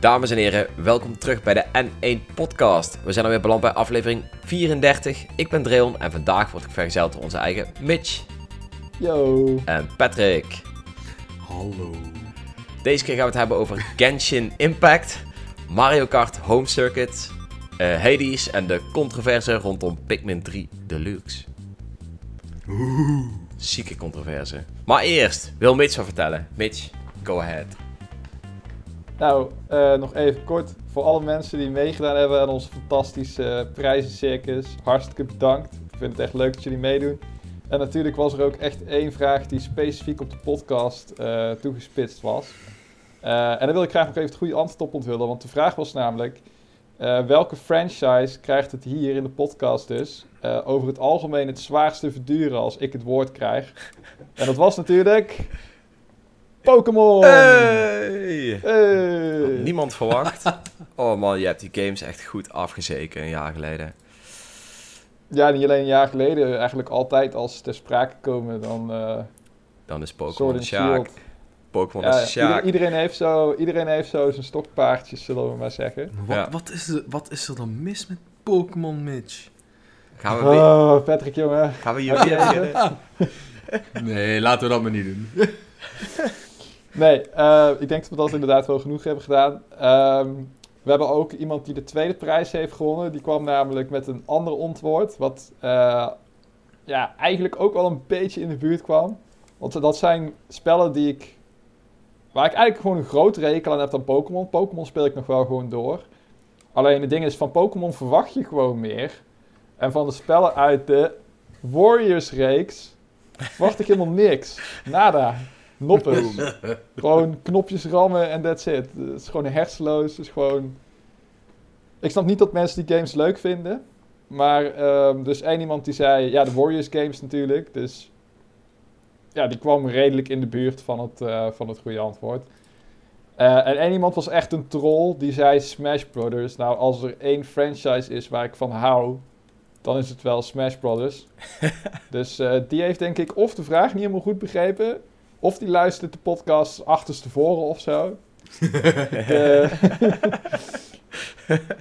Dames en heren, welkom terug bij de N1 Podcast. We zijn alweer beland bij aflevering 34. Ik ben Dreon en vandaag word ik vergezeld door onze eigen Mitch Yo. en Patrick. Hallo. Deze keer gaan we het hebben over Genshin Impact, Mario Kart Home Circuit, eh, Hades en de controverse rondom Pikmin 3 Deluxe. Zieke controverse. Maar eerst, wil Mitch wat vertellen? Mitch, go ahead. Nou, eh, nog even kort. Voor alle mensen die meegedaan hebben aan onze fantastische prijzencircus. Hartstikke bedankt. Ik vind het echt leuk dat jullie meedoen. En natuurlijk was er ook echt één vraag die specifiek op de podcast eh, toegespitst was. En daar wil ik graag nog even het goede antwoord op onthullen. Want de vraag was namelijk... eh, welke franchise krijgt het hier in de podcast dus... eh, over het algemeen het zwaarste verduren als ik het woord krijg? En dat was natuurlijk... Pokémon! Hey! Niemand verwacht. Oh man, je hebt die games echt goed afgezeken een jaar geleden. Ja, niet alleen een jaar geleden, eigenlijk altijd als ze ter sprake komen, dan eh Dan is Pokémon Sjaak. Pokémon Ja, is de Sjaak. ieder- iedereen, heeft zo, iedereen heeft zo zijn stokpaardjes, zullen we maar zeggen. Wat, Ja. wat, is er, wat is er dan mis met Pokémon Mitch? Gaan we, weer, Oh, Patrick, jongen. gaan we je weer beginnen? Nee, laten we dat maar niet doen. Nee, eh, ik denk dat we dat inderdaad wel genoeg hebben gedaan. Ehm, we hebben ook iemand die de tweede prijs heeft gewonnen. Die kwam namelijk met een ander antwoord, wat eh, ja, eigenlijk ook wel een beetje in de buurt kwam. Want dat zijn spellen die ik, waar ik eigenlijk gewoon een grotere hekel aan heb dan Pokémon. Pokémon speel ik nog wel gewoon door. Alleen het ding is, van Pokémon verwacht je gewoon meer. En van de spellen uit de Warriors-reeks verwacht ik helemaal niks. Nada. Noppes. Gewoon knopjes rammen en that's it. Het is gewoon hersenloos. Het is gewoon... Ik snap niet dat mensen die games leuk vinden. Maar ehm, dus één iemand die zei... Ja, de Warriors games natuurlijk. Dus ja, die kwam redelijk in de buurt van het, eh, van het goede antwoord. Eh, en één iemand was echt een troll. Die zei Smash Brothers. Nou, als er één franchise is waar ik van hou... Dan is het wel Smash Brothers. dus eh, die heeft denk ik of de vraag niet helemaal goed begrepen... Of die luistert de podcast achterstevoren of zo.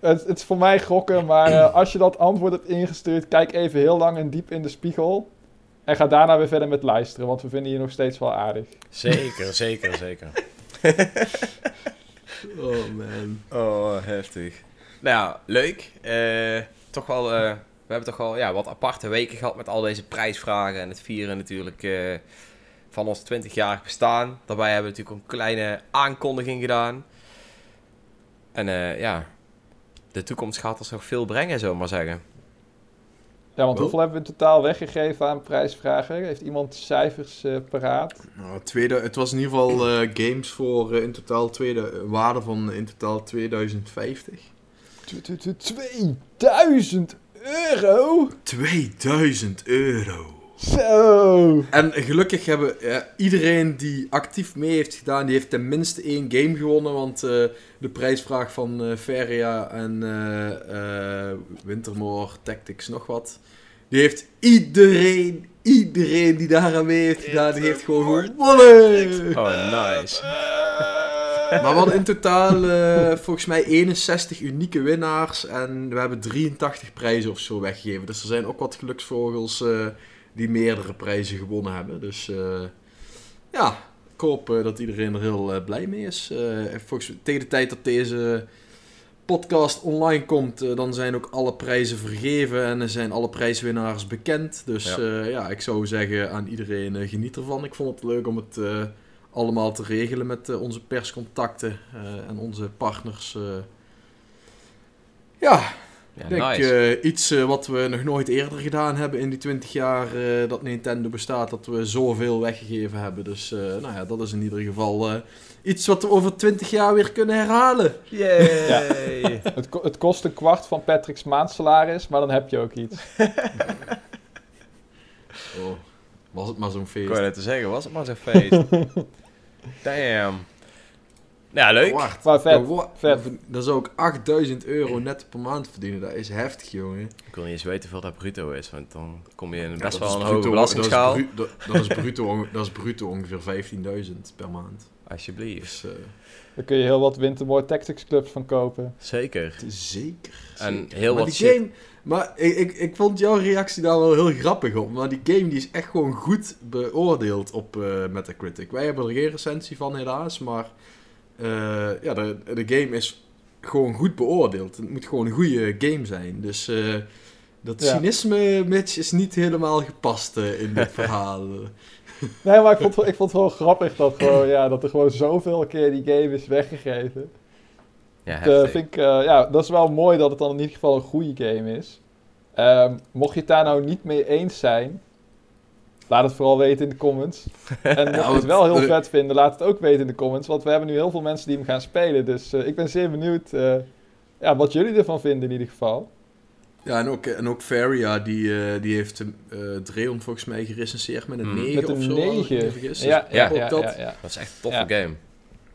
Het, het is voor mij gokken, maar als je dat antwoord hebt ingestuurd, kijk even heel lang en diep in de spiegel. En ga daarna weer verder met luisteren, want we vinden je nog steeds wel aardig. Zeker, zeker, zeker. Oh man. Oh, heftig. Nou ja, leuk. Eh, toch wel, eh, we hebben toch wel ja, wat aparte weken gehad met al deze prijsvragen en het vieren natuurlijk eh, van ons 20-jarig bestaan. Daarbij hebben we natuurlijk een kleine aankondiging gedaan. En eh, ja, de toekomst gaat ons nog veel brengen, zullen we maar zeggen. Ja, want Oh. hoeveel hebben we in totaal weggegeven aan prijsvragen? Heeft iemand cijfers eh, paraat? Nou, tweede, het was in ieder geval eh, games voor eh, in totaal tweede, waarde van in totaal 2050. Tw- tw- tw- 2000 euro? 2000 euro. Zo! En gelukkig hebben eh, iedereen die actief mee heeft gedaan, die heeft tenminste één game gewonnen. Want eh, de prijsvraag van eh Feria en eh eh Wintermoor Tactics nog wat. Die heeft iedereen, iedereen die daar aan mee heeft gedaan, die heeft gewoon gewonnen. Oh, nice. Maar we hadden in totaal eh, volgens mij 61 unieke winnaars. En we hebben 83 prijzen of zo weggegeven. Dus er zijn ook wat geluksvogels eh, die meerdere prijzen gewonnen hebben. Dus eh, ja, ik hoop eh, dat iedereen er heel eh, blij mee is. Volgens, tegen de tijd dat deze podcast online komt, dan zijn ook alle prijzen vergeven. En er zijn alle prijswinnaars bekend. Dus Ja. ja, ja ik zou zeggen aan iedereen geniet ervan. Ik vond het leuk om het... allemaal te regelen met onze perscontacten en onze partners. Ja, Ja, ik denk nice. eh, iets eh, wat we nog nooit eerder gedaan hebben in die 20 jaar eh, dat Nintendo bestaat, dat we zoveel weggegeven hebben. Dus eh, nou ja, dat is in ieder geval eh, iets wat we over 20 jaar weer kunnen herhalen. Yay! Het, ko- het kost een kwart van Patrick's maandsalaris, maar dan heb je ook iets. Oh, was het maar zo'n Ik feest. wou net te zeggen, was het maar zo'n feest. Damn. Ja, leuk. Wacht. Maar vet, Dan wa- vet. Dan zou ik 8000 euro net per maand verdienen. Dat is heftig, jongen. Ik wil niet eens weten hoeveel dat bruto is, want dan kom je in best Ja, wel dat een is hoge belastingsschaal. Dat is, bru- dat, dat is bruto, dat is bruto ongeveer 15.000 per maand. Alsjeblieft. Dus eh, Daar kun je heel wat Wintermoor Tactics clubs van kopen. Zeker. zeker. En zeker. heel maar wat die shit. game, Maar ik, ik, ik vond jouw reactie daar wel heel grappig op. Maar die game die is echt gewoon goed beoordeeld op eh, Metacritic. Wij hebben er geen recensie van helaas, maar ja, de, de game is gewoon goed beoordeeld. Het moet gewoon een goede game zijn. Dus eh, dat Ja. cynisme, Mitch, is niet helemaal gepast eh, in dit verhaal. Nee, maar ik vond, ik vond het wel grappig dat, gewoon, ja, dat er gewoon zoveel keer die game is weggegeven. Ja, Dat, eh, vind ik, eh, ja, dat is wel mooi dat het dan in ieder geval een goede game is. Ehm, mocht je het daar nou niet mee eens zijn, laat het vooral weten in de comments. En mocht je het want, wel heel vet vinden, laat het ook weten in de comments. Want we hebben nu heel veel mensen die hem gaan spelen. Dus eh, ik ben zeer benieuwd eh, ja, wat jullie ervan vinden in ieder geval. Ja, en ook, en ook Varia, die, eh, die heeft eh Dreon volgens mij gerecenseerd met een Mm. 9 Met of een zo. als ik me 9. niet vergis. Dus Ja, ja, ja, dat. ja, ja. Dat is echt een toffe Ja. game.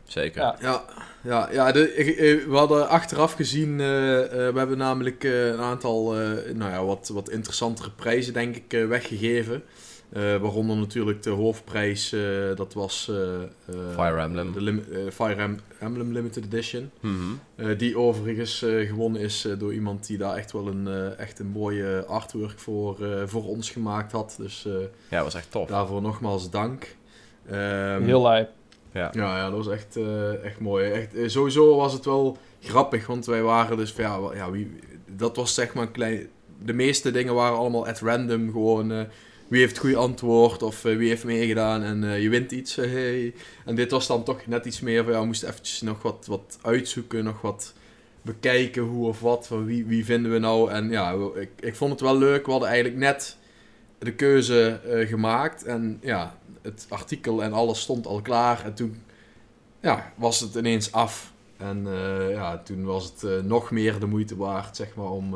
Zeker. Ja. Ja, ja, ja de, we hadden achteraf gezien, we hebben namelijk eh, een aantal eh, nou ja, wat, wat interessantere prijzen denk ik eh, weggegeven. Eh, waaronder natuurlijk de hoofdprijs, eh, dat was eh, eh, Fire Emblem. De lim- Fire Em- Emblem Limited Edition. Mhm. Eh, die overigens eh, gewonnen is eh, door iemand die daar echt wel een, eh, echt een mooie artwork voor, eh, voor ons gemaakt had. Dus eh, Ja, dat was echt tof. daarvoor nogmaals dank. Ehm, Heel lijp. Ja. ja, ja, dat was echt, eh, echt mooi. Echt, sowieso was het wel grappig, want wij waren dus ja, ja wie, dat was zeg maar een klein... De meeste dingen waren allemaal at random, gewoon eh, wie heeft het goede antwoord of eh, wie heeft meegedaan en eh, je wint iets. eh. En dit was dan toch net iets meer van, ja, we moesten eventjes nog wat, wat uitzoeken, nog wat bekijken hoe of wat, van wie, wie vinden we nou. En ja, ik, ik vond het wel leuk, we hadden eigenlijk net de keuze gemaakt en ja, het artikel en alles stond al klaar en toen ja, was het ineens af. En ja, toen was het nog meer de moeite waard, zeg maar, om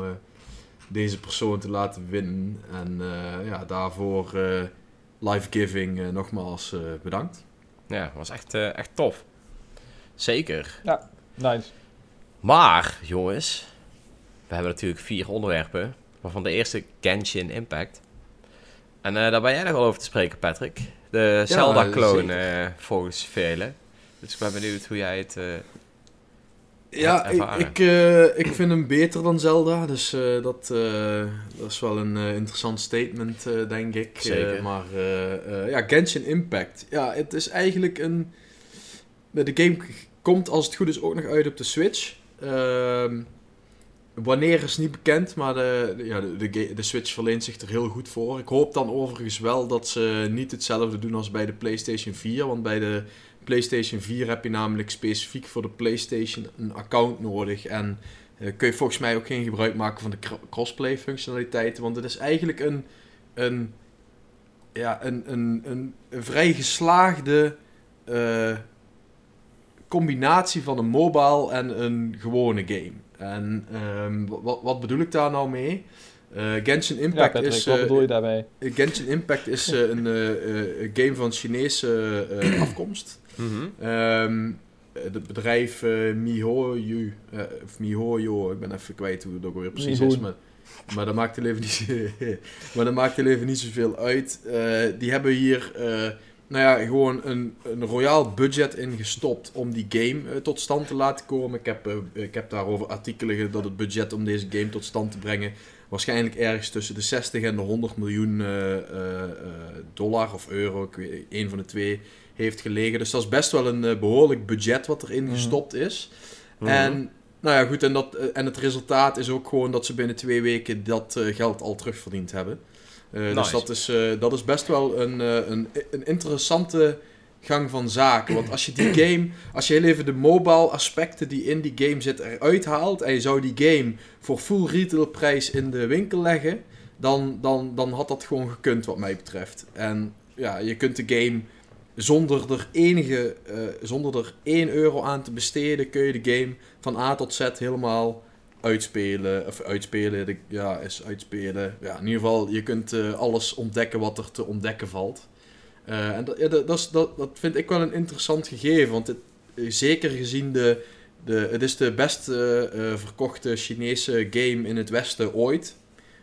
deze persoon te laten winnen. En eh, ja, daarvoor eh Life Giving eh, nogmaals eh, bedankt. Ja, dat was echt, eh, echt tof. Zeker. Nice. Maar, jongens, we hebben natuurlijk vier onderwerpen. Waarvan de eerste Genshin Impact. En eh, daar ben jij nog wel over te spreken, Patrick. De eh, volgens velen. Dus ik ben benieuwd hoe jij het... Ja, ik, ik, eh, ik vind hem beter dan Zelda. Dus eh, dat, eh, dat is wel een eh, interessant statement, eh, denk ik. Zeker. maar eh, eh, ja, Genshin Impact. Ja, het is eigenlijk een... De game komt als het goed is ook nog uit op de Switch. Ehm, wanneer is niet bekend, maar de, ja, de, de, de Switch verleent zich er heel goed voor. Ik hoop dan overigens wel dat ze niet hetzelfde doen als bij de PlayStation 4. Want bij de PlayStation 4 heb je namelijk specifiek voor de PlayStation een account nodig. En eh, kun je volgens mij ook geen gebruik maken van de cr- crossplay functionaliteiten. Want het is eigenlijk een, een, ja, een, een, een, een vrij geslaagde eh, combinatie van een mobile en een gewone game. En ehm, wat, wat bedoel ik daar nou mee? Eh, Genshin Ja, Impact Patrick, is... wat bedoel je daarmee? eh, Genshin Impact is een game van Chinese eh, mhm. Ehm, het bedrijf eh MiHoYo, eh, of MiHoYo, ik ben even kwijt hoe het ook weer precies is, maar, maar dat maakt er even niet, maar dat maakt even niet zoveel uit. Eh, die hebben hier, eh, nou ja, gewoon een, een royaal budget in gestopt om die game tot stand te laten komen. Ik heb, ik heb daarover artikelen dat het budget om deze game tot stand te brengen waarschijnlijk ergens tussen de 60 en de 100 miljoen eh, eh, eh, dollar of euro, ik weet, één van de twee, heeft gelegen. Dus dat is best wel een eh, behoorlijk budget wat erin Mhm. gestopt is. Mhm. En, nou ja, goed, en, dat, eh, en het resultaat is ook gewoon dat ze binnen twee weken dat eh, geld al terugverdiend hebben. Dus dat is, dat is best wel een, een, een interessante gang van zaken. Want als je die game, als je heel even de mobile aspecten die in die game zitten eruit haalt en je zou die game voor full retail prijs in de winkel leggen, dan, dan, dan had dat gewoon gekund wat mij betreft. En ja, je kunt de game zonder er enige, eh, zonder er 1 euro aan te besteden, kun je de game van A tot Z helemaal uitspelen. Of uitspelen, ja, is uitspelen. Ja, in ieder geval, je kunt eh, alles ontdekken wat er te ontdekken valt. Eh, en dat, dat, dat, dat, vind ik wel een interessant gegeven, want het, zeker gezien de, de... Het is de best verkochte Chinese game in het Westen ooit.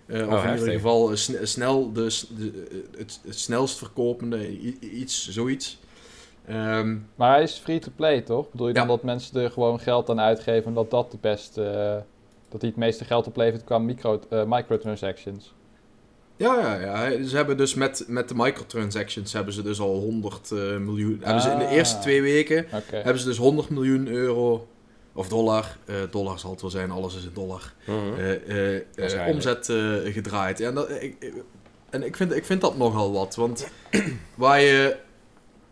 Eh, Oh, of in ieder geval eh, sne- snel de, de, het, het snelst verkopende, iets, zoiets. Ehm, Maar hij is free-to-play, toch? Bedoel je dan dat mensen er gewoon geld aan uitgeven... omdat dat de beste... eh, dat hij het meeste geld oplevert qua micro, eh, microtransactions? Ja, ja, ja. Ze hebben dus met, met de microtransactions hebben ze dus al 100 eh, miljoen. Hebben ze in de Ah. eerste twee weken Oké. hebben ze dus 100 miljoen euro of dollar. eh, dollar zal het wel zijn, alles is in dollar. Mhm. eh, eh, omzet gedraaid. En dat, ik, en ik vind, ik vind dat nogal wat. Want waar je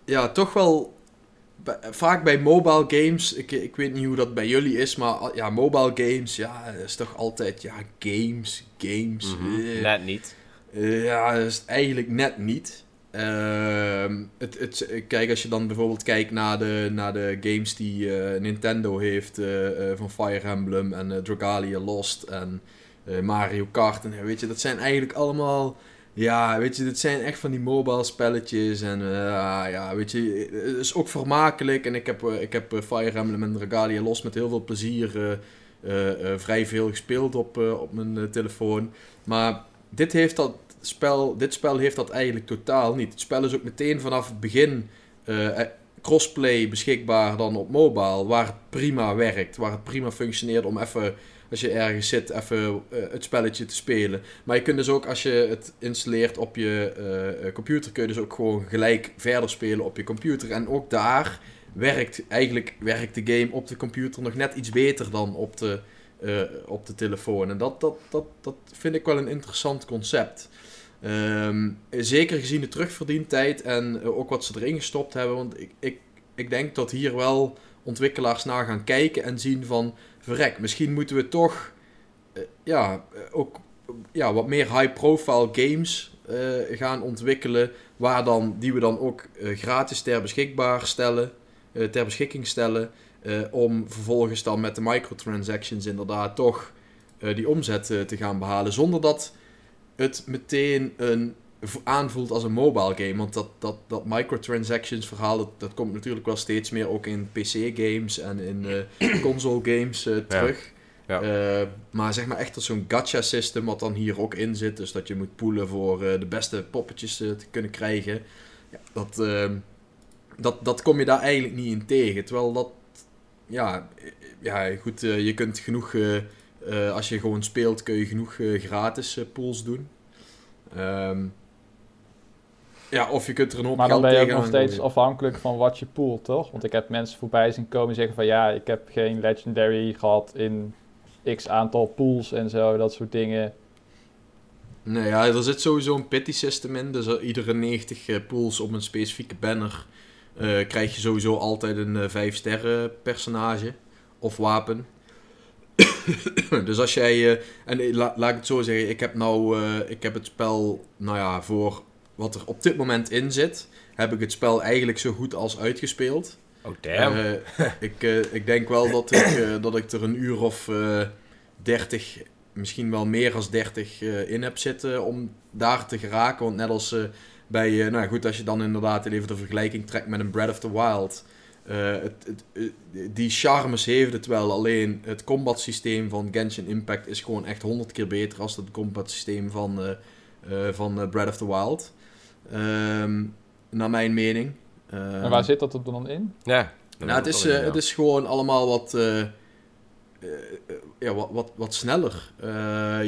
ja, toch wel vaak bij mobile games, ik, ik weet niet hoe dat bij jullie is, maar al- ja, mobile games, ja, is toch altijd, ja, games, games. Mhm. Net niet. ja, is eigenlijk net niet. Ehm, het, het, kijk, als je dan bijvoorbeeld kijkt naar de, naar de games die eh, Nintendo heeft eh, eh, van Fire Emblem en Dragalia Lost en Mario Kart. En, weet je, dat zijn eigenlijk allemaal, ja, weet je, dit zijn echt van die mobile spelletjes. En eh, ja, weet je, het is ook vermakelijk. En ik heb, ik heb Fire Emblem en Dragalia Lost met heel veel plezier vrij veel gespeeld op, op mijn telefoon. Maar dit heeft dat spel, dit spel heeft dat eigenlijk totaal niet. Het spel is ook meteen vanaf het begin eh, eh, crossplay beschikbaar dan op mobile, waar het prima werkt, waar het prima functioneert om even, als je ergens zit, even eh, het spelletje te spelen. Maar je kunt dus ook, als je het installeert op je computer, kun je dus ook gewoon gelijk verder spelen op je computer. En ook daar werkt, eigenlijk werkt de game op de computer nog net iets beter dan op de, eh, op de telefoon. En dat, dat, dat, dat vind ik wel een interessant concept. Ehm, zeker gezien de terugverdientijd en eh, ook wat ze erin gestopt hebben. Want ik, ik, ik denk dat hier wel ontwikkelaars naar gaan kijken en zien van... Verrek, misschien moeten we toch eh, ja, ook ja, wat meer high-profile games gaan ontwikkelen. Waar dan, die we dan ook gratis ter, beschikbaar stellen, ter beschikking stellen. Eh, om vervolgens dan met de microtransactions inderdaad toch eh, die omzet eh, te gaan behalen. Zonder dat het meteen een, aanvoelt als een mobile game. Want dat, dat, dat microtransactions verhaal, dat, dat komt natuurlijk wel steeds meer ook in PC-games en in console-games eh, terug. Ja. Maar zeg maar echt als zo'n gacha-system wat dan hier ook in zit. Dus dat je moet poelen voor de beste poppetjes te kunnen krijgen. Ja, dat, dat, dat kom je daar eigenlijk niet in tegen. Terwijl dat, ja, ja goed, eh, je kunt genoeg... eh, eh, als je gewoon speelt, kun je genoeg gratis pools doen. Ehm, ja, of je kunt er een hoop Maar dan ben je ook nog steeds afhankelijk van wat je poelt, toch? Want ik heb mensen voorbij zien komen en zeggen van... ja, ik heb geen legendary gehad in x aantal pools en zo, dat soort dingen. Nee, ja, er zit sowieso een pity system in. Dus iedere 90 eh, pools op een specifieke banner eh, krijg je sowieso altijd een 5 sterren personage of wapen. dus als jij, eh, en eh, la- laat ik het zo zeggen, ik heb nou, eh, ik heb het spel, nou ja, voor wat er op dit moment in zit, heb ik het spel eigenlijk zo goed als uitgespeeld. Oh, damn. Eh, ik, eh, ik denk wel dat ik, eh, dat ik er een uur of eh 30, misschien wel meer dan 30 eh, in heb zitten om daar te geraken. Want net als eh, bij, eh, nou goed, als je dan inderdaad even de vergelijking trekt met een Breath of the Wild. eh, het, het, eh, die charmes heeft het wel, alleen het combat systeem van Genshin Impact is gewoon echt 100 keer beter als het combat systeem van, eh, eh, van Breath of the Wild. Ehm, naar mijn mening. en Ehm, waar zit dat er dan in? ja. nou, het is, het is gewoon allemaal wat, ja, wat, wat, wat sneller. Eh,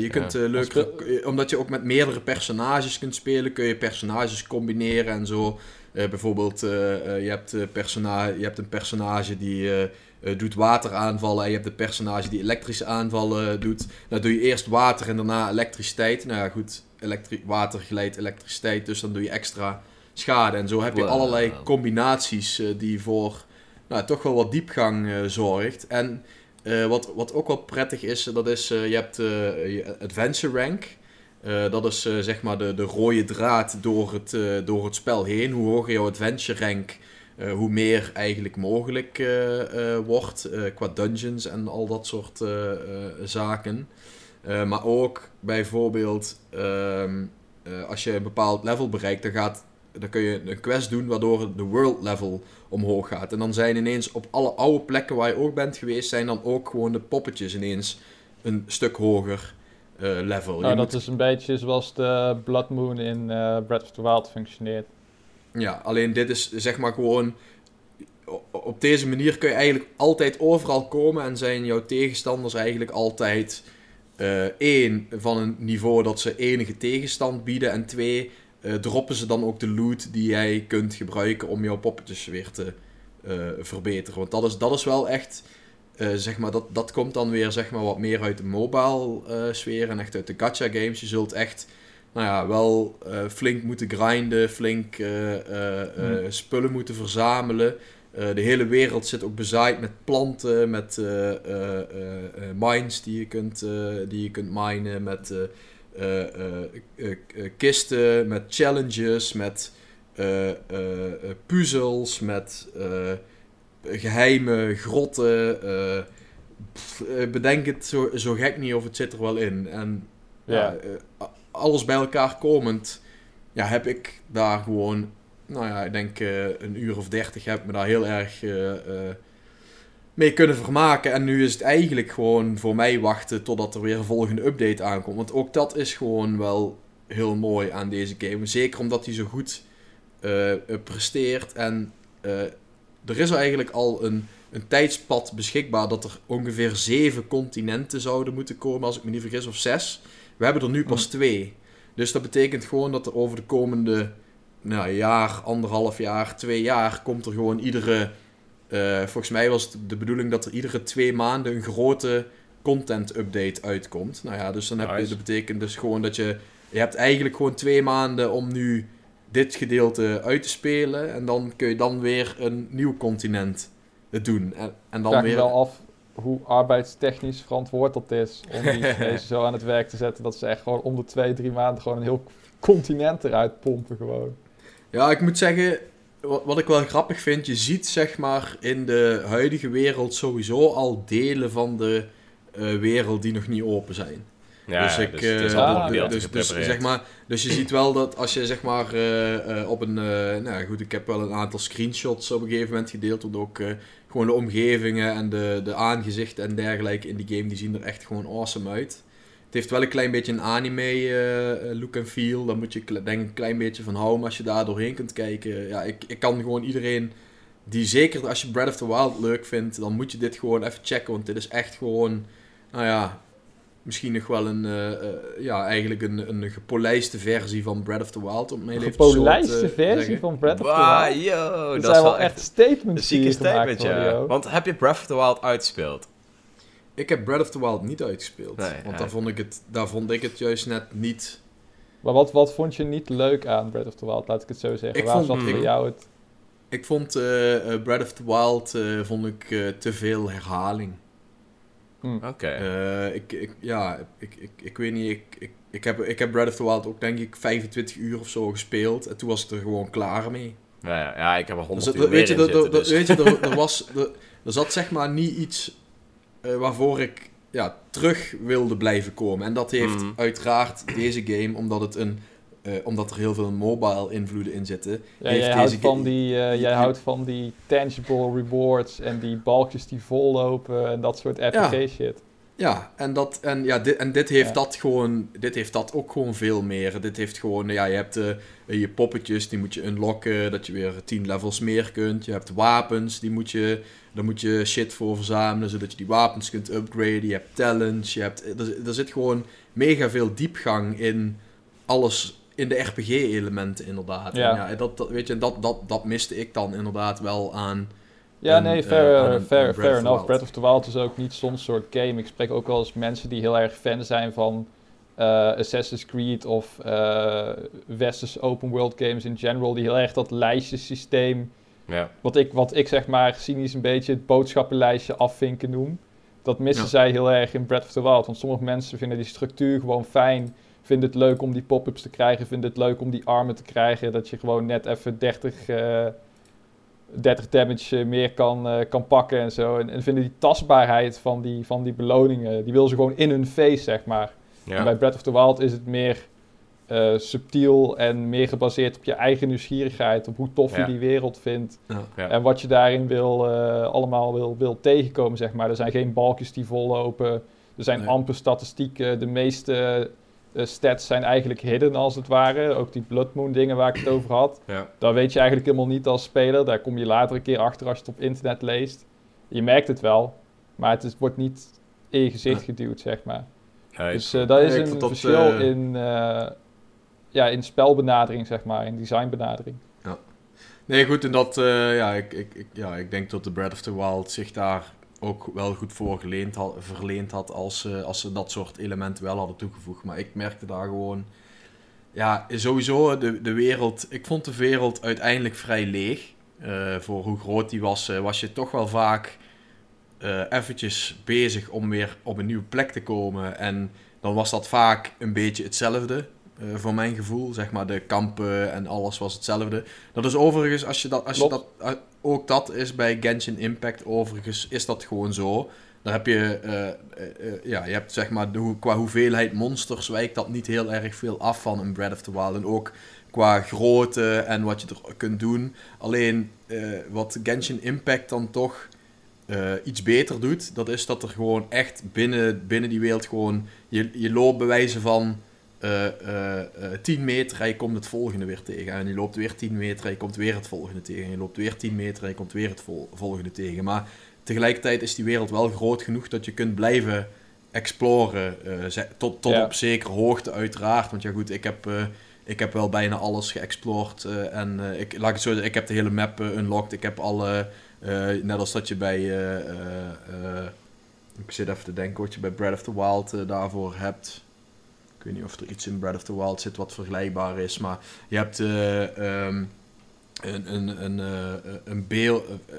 je kunt eh, leuk, eh, omdat je ook met meerdere personages kunt spelen, kun je personages combineren en zo. Eh, bijvoorbeeld, eh, eh, je, hebt, eh, persona je hebt een personage die eh, eh, doet wateraanvallen en je hebt een personage die elektrische aanvallen doet. Dan doe je eerst water en daarna elektriciteit. Nou ja, goed, elektri water geleidt elektriciteit, dus dan doe je extra schade. En zo heb je Wow. allerlei combinaties eh, die voor nou, toch wel wat diepgang eh, zorgt. En eh, wat, wat ook wel prettig is, dat is, eh, je hebt je adventure rank. Dat is zeg maar de, de rode draad door het, door het spel heen. Hoe hoger jouw adventure rank, hoe meer eigenlijk mogelijk wordt qua dungeons en al dat soort zaken. Maar ook bijvoorbeeld, ehm, eh, als je een bepaald level bereikt, dan gaat dan kun je een quest doen waardoor de world level omhoog gaat. En dan zijn ineens op alle oude plekken waar je ook bent geweest, zijn dan ook gewoon de poppetjes ineens een stuk hoger eh, level. Nou, Je dat moet- is een beetje zoals de Blood Moon in eh Breath of the Wild functioneert. Ja, alleen dit is zeg maar gewoon. Op deze manier kun je eigenlijk altijd overal komen en zijn jouw tegenstanders eigenlijk altijd eh, één van een niveau dat ze enige tegenstand bieden en twee eh, droppen ze dan ook de loot die jij kunt gebruiken om jouw poppetjes weer te eh, verbeteren. Want dat is, dat is wel echt, eh, zeg maar, dat, dat komt dan weer zeg maar wat meer uit de mobile sfeer en echt uit de gacha games. Je zult echt nou ja, wel flink moeten grinden, flink Hmm. spullen moeten verzamelen. De hele wereld zit ook bezaaid met planten, met mines die je kunt, die je kunt minen, met eh, eh, eh, kisten, met challenges, met puzzels, met eh, geheime grotten. pff, bedenk het zo, zo gek niet of het zit er wel in. En Ja. alles bij elkaar komend, ja, heb ik daar gewoon, nou ja, ik denk een uur of dertig heb ik me daar heel erg mee kunnen vermaken. En nu is het eigenlijk gewoon voor mij wachten totdat er weer een volgende update aankomt. Want ook dat is gewoon wel heel mooi aan deze game. Zeker omdat hij zo goed eh, presteert. En eh, er is eigenlijk al een, een tijdspad beschikbaar dat er ongeveer zeven continenten zouden moeten komen, als ik me niet vergis, of zes. We hebben er nu pas twee. Dus dat betekent gewoon dat er over de komende nou, jaar, anderhalf jaar, twee jaar, komt er gewoon iedere. Eh, volgens mij was het de bedoeling dat er iedere twee maanden een grote content update uitkomt. Nou ja, dus dan heb je, dat betekent dus gewoon dat je. Je hebt eigenlijk gewoon twee maanden om nu dit gedeelte uit te spelen. En dan kun je dan weer een nieuw continent doen. En, en dan vraag me weer. wel af hoe arbeidstechnisch verantwoord dat is om die Chinezen zo aan het werk te zetten dat ze echt gewoon om de twee, drie maanden gewoon een heel continent eruit pompen gewoon. Ja, ik moet zeggen, wat, wat ik wel grappig vind, je ziet zeg maar in de huidige wereld sowieso al delen van de eh, wereld die nog niet open zijn. Ja, dus ik, dus het is al ah, door dus- dus, dus, zeg maar, dus je ziet wel dat als je zeg maar eh, op een, nou goed, ik heb wel een aantal screenshots op een gegeven moment gedeeld, want ook gewoon de omgevingen en de, de aangezichten en dergelijke in die game, die zien er echt gewoon awesome uit. Het heeft wel een klein beetje een anime eh, look en feel. Daar moet je denk ik een klein beetje van houden als je daar doorheen kunt kijken. Ja, ik, ik kan gewoon iedereen die zeker als je Breath of the Wild leuk vindt, dan moet je dit gewoon even checken. Want dit is echt gewoon, nou ja, misschien nog wel een, eh, eh, ja, eigenlijk een, een gepolijste versie van Breath of the Wild. Om Een gepolijste te versie zeggen. van Breath of the Wow, Wild. yo, Er dat zijn is wel echt een statements die zieke statement, ja. Want heb je Breath of the Wild uitgespeeld? Ik heb Breath of the Wild niet uitgespeeld. Nee, want daar, vond ik het, daar vond ik het juist net niet... Maar wat, wat vond je niet leuk aan Breath of the Wild, laat ik het zo zeggen? Ik Waar vond- zat voor ik- jou het... Ik vond eh, eh, Breath of the Wild eh, vond ik, eh, te veel herhaling. Oké. Eh, ik, ik, ja, ik, ik, ik weet niet. Ik, ik, ik, heb, ik heb Breath of the Wild ook denk ik 25 uur of zo gespeeld. En toen was ik er gewoon klaar mee. ja, ja, ja, ik heb er Dus 100 dat- uur weet je, dat- dus- weet je er, er, was, er, er zat zeg maar niet iets eh, waarvoor ik ja, terug wilde blijven komen. En dat heeft Mhm. uiteraard deze game, omdat, het een, eh, omdat er heel veel mobile invloeden in zitten. Ja, heeft jij, houdt van die, eh, jij houdt van die tangible rewards en die balkjes die vollopen en dat soort RPG shit. Ja, en, dat, en, ja, dit, en dit heeft Ja. dat gewoon, dit heeft dat ook gewoon veel meer. Dit heeft gewoon, ja, je hebt eh, je poppetjes, die moet je unlocken, dat je weer 10 levels meer kunt. Je hebt wapens, die moet je, daar moet je shit voor verzamelen, zodat je die wapens kunt upgraden. Je hebt talents, je hebt, er, er zit gewoon mega veel diepgang in alles, in de RPG-elementen inderdaad. Ja. En ja dat, dat, weet je, dat, dat, dat miste ik dan inderdaad wel aan... Ja, En, nee, eh, fair, eh, fair, enough. Breath of the Wild is ook niet zo'n soort game. Ik spreek ook wel eens mensen die heel erg fan zijn van eh, Assassin's Creed of westerse open world games in general, die heel erg dat lijstjesysteem, Ja. wat ik, wat ik zeg maar cynisch een beetje het boodschappenlijstje afvinken noem, dat missen Ja. zij heel erg in Breath of the Wild. Want sommige mensen vinden die structuur gewoon fijn, vinden het leuk om die pop-ups te krijgen, vinden het leuk om die armen te krijgen, dat je gewoon net even 30... eh, 30 damage eh, meer kan, eh, kan pakken en zo. En, en vinden die tastbaarheid van die, van die beloningen, die wil ze gewoon in hun face, zeg maar. En bij. Breath of the Wild is het meer eh, subtiel en meer gebaseerd op je eigen nieuwsgierigheid, op hoe tof Ja. je die wereld vindt Ja. Ja. en wat je daarin wil, eh, allemaal wil, wil tegenkomen, zeg maar. Er zijn geen balkjes die vollopen, er zijn Nee. amper statistieken, de meeste stats zijn eigenlijk hidden als het ware, ook die Blood Moon dingen waar ik het over had. Ja. Dat weet je eigenlijk helemaal niet als speler. Daar kom je later een keer achter als je het op internet leest. Je merkt het wel, maar het is, wordt niet in je gezicht Ja. geduwd, zeg maar. Nee, Dus eh, dat is Ja, een dat, verschil eh, in, eh, ja, in spelbenadering, zeg maar, in designbenadering. Nee, goed, en dat, eh, ja, ik, ik, ik, ja, ik denk dat de Breath of the Wild zich daar ook wel goed voor geleend had, verleend had als, eh, als ze dat soort elementen wel hadden toegevoegd. Maar ik merkte daar gewoon, ja, sowieso de, de wereld, ik vond de wereld uiteindelijk vrij leeg. Eh, voor hoe groot die was, eh, was je toch wel vaak eh eventjes bezig om weer op een nieuwe plek te komen. En dan was dat vaak een beetje hetzelfde, voor mijn gevoel. Zeg maar, de kampen en alles was hetzelfde. Dat is overigens, als je dat, als je dat, eh, ook dat is bij Genshin Impact overigens, is dat gewoon zo. Daar heb je, eh, eh, eh, ja, je hebt zeg maar, de, qua hoeveelheid monsters wijkt dat niet heel erg veel af van een Breath of the Wild. En ook qua grootte en wat je er kunt doen. Alleen, wat Genshin Impact dan toch iets beter doet, dat is dat er gewoon echt binnen, binnen die wereld gewoon, je, je loopt bewijzen van eh, eh, eh, 10 meter en je komt het volgende weer tegen. En je loopt weer 10 meter en je komt weer het volgende tegen. En je loopt weer 10 meter en je komt weer het vol- volgende tegen. Maar tegelijkertijd is die wereld wel groot genoeg dat je kunt blijven exploren. eh, tot tot Ja. op zekere hoogte uiteraard. Want ja goed, ik heb, eh, ik heb wel bijna alles geëxplored. eh, en eh, ik, laat ik het zo ik heb de hele map eh, unlocked. Ik heb alle, eh, net als dat je bij... eh, eh, eh, ik zit even te denken wat je bij Breath of the Wild eh, daarvoor hebt. Ik weet niet of er iets in Breath of the Wild zit wat vergelijkbaar is, maar je hebt eh, ehm, een, een, een, eh, een beeld. eh,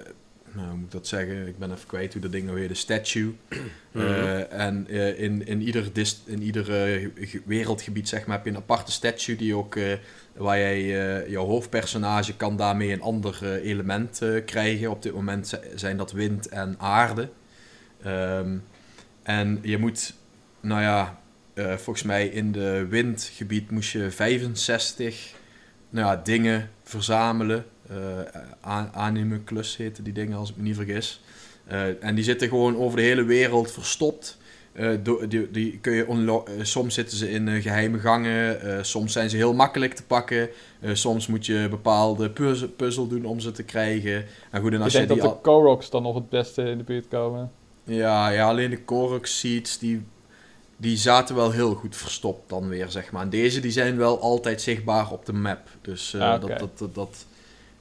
nou, hoe moet ik dat zeggen? Ik ben even kwijt hoe dat ding nou. De statue. Mhm. En in, in ieder, dist, in ieder ge- wereldgebied zeg maar, heb je een aparte statue die ook, waar jij jouw hoofdpersonage kan daarmee een ander element krijgen. Op dit moment zi- zijn dat wind en aarde. Ehm, en je moet, nou ja, eh, volgens mij in de windgebied moest je 65 nou ja, dingen verzamelen. Uh, Animuclus heten die dingen, als ik me niet vergis. Eh, en die zitten gewoon over de hele wereld verstopt. Eh, die, die kun je eh, soms zitten ze in eh, geheime gangen, eh, soms zijn ze heel makkelijk te pakken. Eh, soms moet je bepaalde puzzel, puzzel doen om ze te krijgen. En goed, en Ik als je denk dat de Koroks dan nog het beste in de buurt komen. ja, ja, alleen de Korok seeds, die, die zaten wel heel goed verstopt dan weer, zeg maar. En deze, die zijn wel altijd zichtbaar op de map. Dus eh, Ah, dat, dat, dat,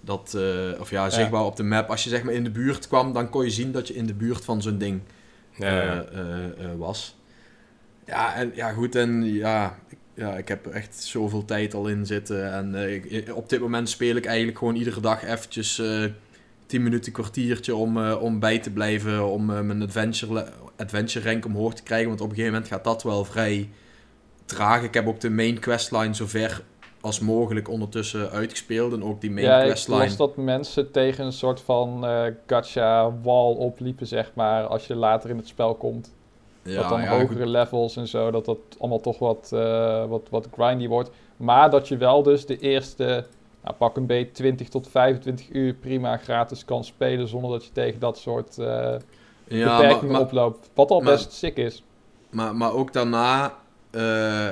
dat, eh, of ja, zichtbaar op de map. Als je zeg maar in de buurt kwam, dan kon je zien dat je in de buurt van zo'n ding Ja, eh, was. Ja, en ja, goed, en ja, ik, ja, ik heb er echt zoveel tijd al in zitten. En ik- op dit moment speel ik eigenlijk gewoon iedere dag eventjes eh 10 minuten, kwartiertje om, om bij te blijven, om mijn adventure, adventure rank omhoog te krijgen. Want op een gegeven moment gaat dat wel vrij traag. Ik heb ook de main questline zo ver als mogelijk ondertussen uitgespeeld. En ook die main ja, ik questline. las dat mensen tegen een soort van eh gacha wall opliepen, zeg maar, als je later in het spel komt. dat dan ja, hogere goed. levels en zo, dat dat allemaal toch wat, eh, wat, wat grindy wordt. Maar dat je wel dus de eerste, nou, pak een beetje 20 tot 25 uur prima gratis kan spelen zonder dat je tegen dat soort eh ja, maar, oploopt. Wat al maar- best sick is. Maar, maar ook daarna, eh,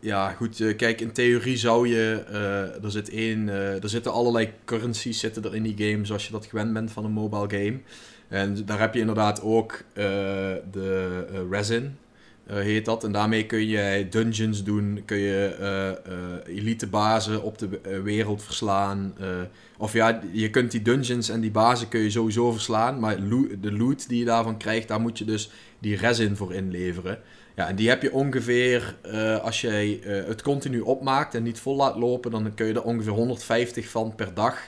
ja goed, kijk, in theorie zou je, eh, er, zit één, eh, er zitten allerlei currencies zitten er in die game, zoals je dat gewend bent van een mobile game. En daar heb je inderdaad ook de resin, heet dat. En daarmee kun je dungeons doen, kun je eh, eh, elite bazen op de eh, wereld verslaan. eh, of ja, je kunt die dungeons en die bazen kun je sowieso verslaan, maar de loot die je daarvan krijgt, daar moet je dus die resin voor inleveren. Ja, en die heb je ongeveer, eh, als jij eh, het continu opmaakt en niet vol laat lopen, dan kun je er ongeveer 150 van per dag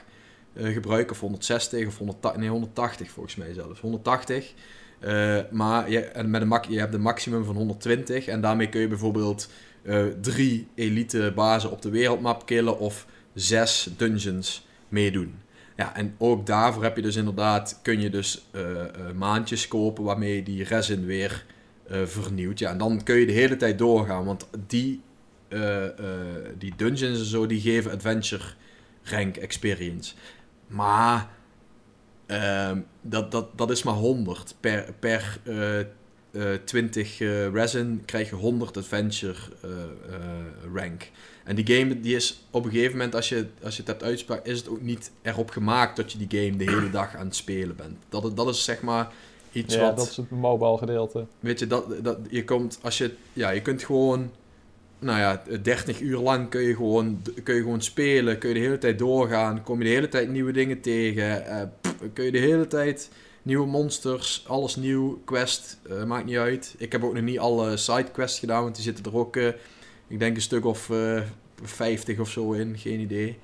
eh, gebruiken. Of 160 of 180, nee, 180 volgens mij zelfs. 180. Eh, maar je, met een je hebt een maximum van 120 en daarmee kun je bijvoorbeeld eh, drie elite bazen op de wereldmap killen of zes dungeons meedoen. Ja, en ook daarvoor heb je dus inderdaad, kun je dus eh, maandjes kopen waarmee je die resin weer vernieuwt. Ja, en dan kun je de hele tijd doorgaan, want die die dungeons en zo, die geven adventure rank experience. Maar ehm, dat, dat, dat is maar 100. Per, per eh, eh, 20 eh, resin krijg je 100 adventure eh, eh, rank. En die game die is op een gegeven moment, als je, als je het hebt uitspraak, is het ook niet erop gemaakt dat je die game de hele dag aan het spelen bent. Dat, dat is zeg maar iets Ja, wat... dat is het mobile gedeelte. Weet je, dat, dat, je komt, als je, ja, je kunt gewoon, nou ja, 30 uur lang kun je gewoon, kun je gewoon spelen, kun je de hele tijd doorgaan, kom je de hele tijd nieuwe dingen tegen, eh, pff, kun je de hele tijd nieuwe monsters, alles nieuw, quest, eh, maakt niet uit. Ik heb ook nog niet alle sidequests gedaan, want die zitten er ook, eh, ik denk een stuk of eh 50 of zo in, geen idee.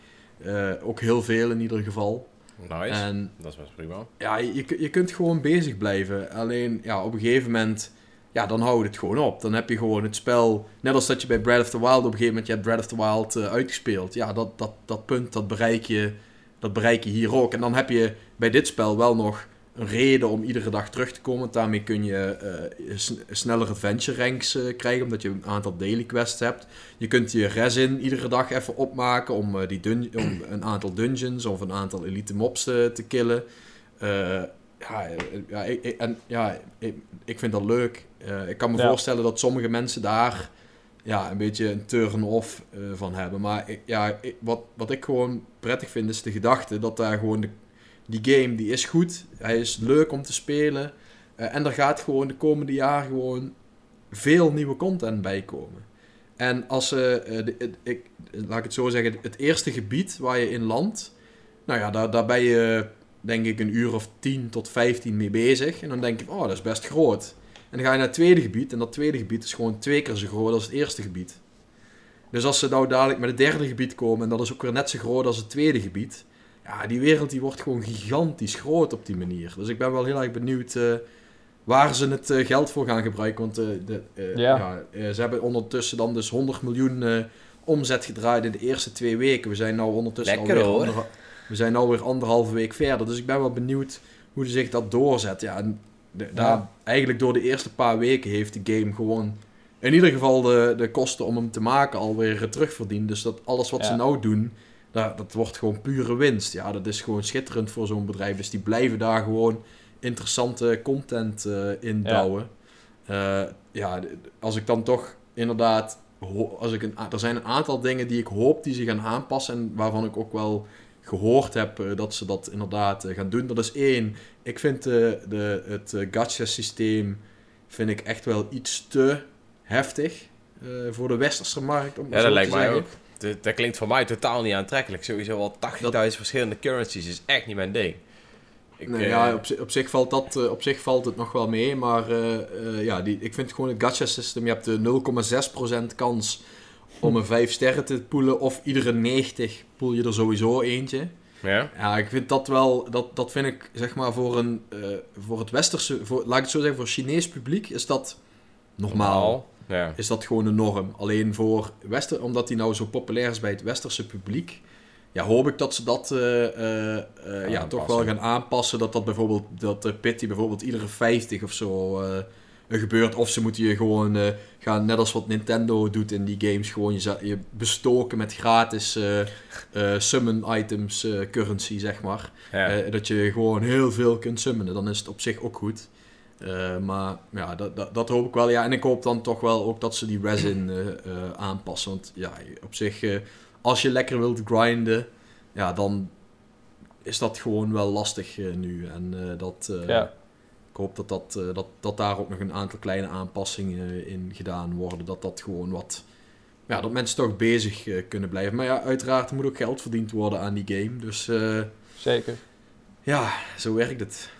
Ook heel veel in ieder geval. Nice. En dat is best prima. ja, je, je kunt gewoon bezig blijven. Alleen, ja, op een gegeven moment, ja, dan houdt het gewoon op. Dan heb je gewoon het spel, net als dat je bij Breath of the Wild op een gegeven moment, je hebt Breath of the Wild eh, uitgespeeld. Ja, dat, dat, dat punt, dat bereik, je, dat bereik je hier ook. En dan heb je bij dit spel wel nog een reden om iedere dag terug te komen. Daarmee kun je eh, s- sneller ranks eh, krijgen, omdat je een aantal daily quests hebt. Je kunt je resin iedere dag even opmaken om, eh, die om een aantal dungeons of een aantal elite mobs te killen. Eh, ja, eh, ja, ik, ik- en, ja ik, ik vind dat leuk. Eh, ik kan me Ja. voorstellen dat sommige mensen daar ja, een beetje een turn-off eh, van hebben. Maar ik, ja, ik- wat, wat ik gewoon prettig vind is de gedachte dat daar gewoon de, die game die is goed. Hij is leuk om te spelen. Eh, en er gaat gewoon de komende jaren gewoon veel nieuwe content bij komen. En als ze, eh, de- ik, laat ik het zo zeggen, het eerste gebied waar je in landt, nou ja, daar, daar ben je denk ik een uur of 10 tot 15 mee bezig. En dan denk ik, oh, dat is best groot. En dan ga je naar het tweede gebied. En dat tweede gebied is gewoon twee keer zo groot als het eerste gebied. Dus als ze nou dadelijk met het derde gebied komen, en dat is ook weer net zo groot als het tweede gebied. Ja, die wereld die wordt gewoon gigantisch groot op die manier. Dus ik ben wel heel erg benieuwd eh, waar ze het eh, geld voor gaan gebruiken. Want eh, de, eh, Ja. ja, ze hebben ondertussen dan dus 100 miljoen eh, omzet gedraaid in de eerste twee weken. We zijn nou ondertussen Lekker, alweer hoor. We zijn alweer anderhalve week verder. Dus ik ben wel benieuwd hoe zich dat doorzet. Ja, en de- daar, Ja. eigenlijk door de eerste paar weken heeft de game gewoon in ieder geval de, de kosten om hem te maken alweer terugverdiend. Dus dat alles wat ze nou doen, dat, dat wordt gewoon pure winst. Ja, dat is gewoon schitterend voor zo'n bedrijf. Dus die blijven daar gewoon interessante content eh in Ja. douwen. Eh, ja, als ik dan toch inderdaad... Als ik een, er zijn een aantal dingen die ik hoop die ze gaan aanpassen... en waarvan ik ook wel gehoord heb eh, dat ze dat inderdaad eh, gaan doen. Dat is één, ik vind eh, de, het gacha-systeem vind ik echt wel iets te heftig voor de westerse markt. Om Ja, dat lijkt mij ook. Dat, dat klinkt voor mij totaal niet aantrekkelijk. Sowieso al 80.000 verschillende currencies is echt niet mijn ding. Ik, Nee, ja, op, zi- op, zich valt dat, op zich valt het nog wel mee, maar ja, die, ik vind gewoon het gacha-systeem, je hebt de 0,6% kans om een 5 sterren te poelen, of iedere 90 poel je er sowieso eentje. ja? Ja, ik vind dat wel, dat, dat vind ik zeg maar voor, een, eh, voor het westerse, voor, laat ik het zo zeggen, voor het Chinees publiek is dat normaal. Ja. Is dat gewoon een norm. Alleen voor Wester, omdat die nou zo populair is bij het westerse publiek, ja, hoop ik dat ze dat eh, eh, ja, toch wel gaan aanpassen. Dat dat bijvoorbeeld, dat de Pitty bijvoorbeeld iedere 50 of zo gebeurt. Of ze moeten je gewoon eh, gaan, net als wat Nintendo doet in die games, gewoon je, je bestoken met gratis eh, eh, summon items, currency, zeg maar. Ja. Dat je gewoon heel veel kunt summonen. Dan is het op zich ook goed. Maar ja, dat, dat, dat hoop ik wel. Ja, en ik hoop dan toch wel ook dat ze die resin aanpassen. Want ja, op zich, als je lekker wilt grinden, ja, dan is dat gewoon wel lastig nu. En dat, Ja. Ik hoop dat, dat, eh, dat, dat daar ook nog een aantal kleine aanpassingen eh, in gedaan worden. Dat dat gewoon wat... Ja, dat mensen toch bezig eh, kunnen blijven. Maar ja, uiteraard moet ook geld verdiend worden aan die game. Dus eh, Zeker. ja, zo werkt het.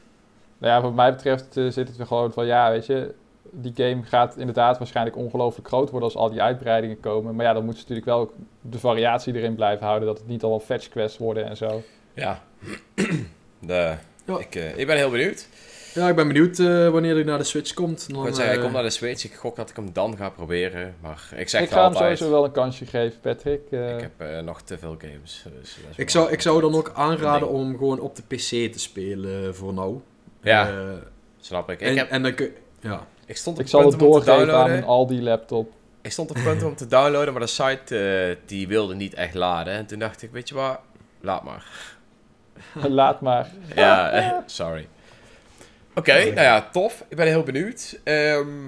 Nou ja, wat mij betreft zit het er gewoon van, ja, weet je, die game gaat inderdaad waarschijnlijk ongelooflijk groot worden als al die uitbreidingen komen. Maar ja, dan moeten ze natuurlijk wel ook de variatie erin blijven houden, dat het niet allemaal fetch quests worden en zo. ja. De, Ja. Ik, ik ben heel benieuwd. Ja, ik ben benieuwd eh, wanneer hij naar de Switch komt. Dan, Ik zeggen, eh, ik kom naar de Switch. Ik gok dat ik hem dan ga proberen. Maar ik zeg ik ga hem sowieso wel een kansje geven, Patrick. Eh, Ik heb eh, nog te veel games. Dus dat is ik, zou, ik zou dan ook aanraden om gewoon op de PC te spelen eh, voor nou. Ja. Eh, Snap ik. en, Ik, heb, en dan kun ja. ik stond op ik zal punt het om hem te doorgeven aan downloaden. mijn Aldi-laptop. ik stond op het punt om te downloaden, maar de site eh, die wilde niet echt laden. En toen dacht ik, weet je wat, laat maar. Laat maar. Ja, eh, sorry. Oké, nou ja, tof. Ik ben heel benieuwd. Ehm,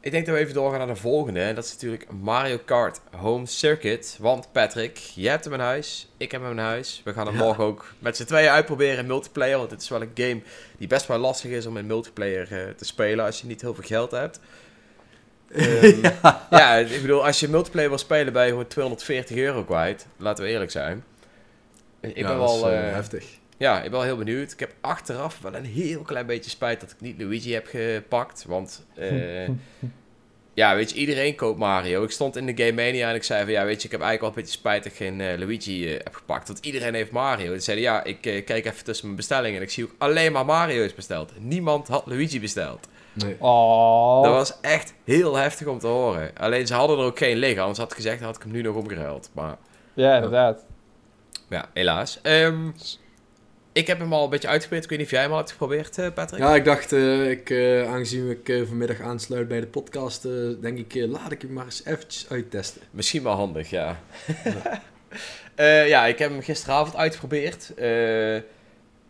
ik denk dat we even doorgaan naar de volgende. En dat is natuurlijk Mario Kart Home Circuit. Want Patrick, jij hebt hem in huis. Ik heb hem in huis. We gaan hem morgen ook met z'n tweeën uitproberen in multiplayer. Want het is wel een game die best wel lastig is om in multiplayer eh, te spelen als je niet heel veel geld hebt. Ehm, ja. ik bedoel, als je multiplayer wil spelen ben je gewoon 240 euro kwijt. Laten we eerlijk zijn. Ik Ja, ben dat is, wel... eh, eh, heftig. Ja, ik ben wel heel benieuwd. Ik heb achteraf wel een heel klein beetje spijt dat ik niet Luigi heb gepakt. Want eh, ja, weet je, iedereen koopt Mario. Ik stond in de Game Mania en ik zei van ja, weet je, ik heb eigenlijk wel een beetje spijt dat ik geen eh, Luigi eh, heb gepakt. Want iedereen heeft Mario. En zeiden ja, ik eh, kijk even tussen mijn bestellingen en ik zie ook alleen maar Mario's besteld. Niemand had Luigi besteld. Nee. Oh. Dat was echt heel heftig om te horen. Alleen ze hadden er ook geen liggen, anders had ik gezegd, had ik hem nu nog omgeruild. Maar Ja, inderdaad. ja, helaas. Ehm, ik heb hem al een beetje uitgeprobeerd. Ik weet niet of jij hem al hebt geprobeerd, eh, Patrick? Ja, ik dacht, eh, ik, eh, aangezien ik vanmiddag aansluit bij de podcast, eh, denk ik, laat ik hem maar eens eventjes uittesten. Misschien wel handig, ja. Eh, ja, ik heb hem gisteravond uitgeprobeerd. Eh,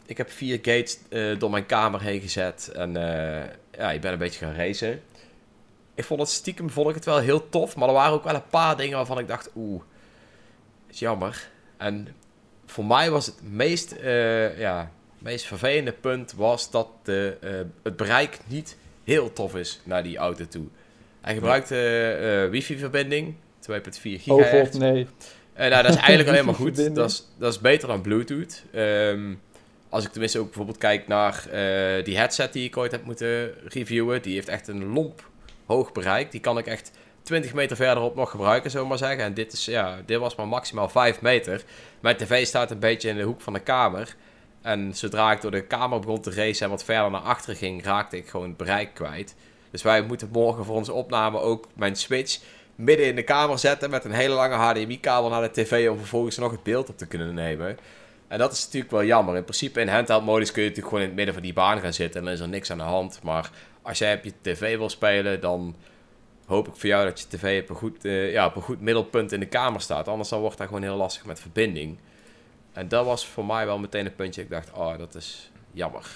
ik heb vier gates eh, door mijn kamer heen gezet. En eh, ja, ik ben een beetje gaan racen. Ik vond het stiekem vond ik het wel heel tof. Maar er waren ook wel een paar dingen waarvan ik dacht, oeh, is jammer. En voor mij was het meest, eh, ja, meest vervelende punt was dat de, eh, het bereik niet heel tof is naar die auto toe. Hij gebruikt eh, wifi-verbinding, 2.4 Oh gigahertz. god, nee. Nou, dat is eigenlijk alleen maar goed. Dat is, dat is beter dan Bluetooth. Ehm, als ik tenminste ook bijvoorbeeld kijk naar die headset die ik ooit heb moeten reviewen. Die heeft echt een lomp hoog bereik. Die kan ik echt 20 meter verderop nog gebruiken, we maar zeggen. En dit, is, ja, dit was maar maximaal 5 meter. Mijn tv staat een beetje in de hoek van de kamer. En zodra ik door de kamer begon te racen en wat verder naar achteren ging, raakte ik gewoon het bereik kwijt. Dus wij moeten morgen voor onze opname ook mijn Switch midden in de kamer zetten met een hele lange HDMI-kabel naar de tv om vervolgens nog het beeld op te kunnen nemen. En dat is natuurlijk wel jammer. In principe in handheld-modus kun je natuurlijk gewoon in het midden van die baan gaan zitten en dan is er niks aan de hand. Maar als jij op je tv wil spelen, dan hoop ik voor jou dat je tv op een goed, eh, ja, op een goed middelpunt in de kamer staat. Anders dan wordt dat gewoon heel lastig met verbinding. En dat was voor mij wel meteen een puntje. Ik dacht, oh, dat is jammer.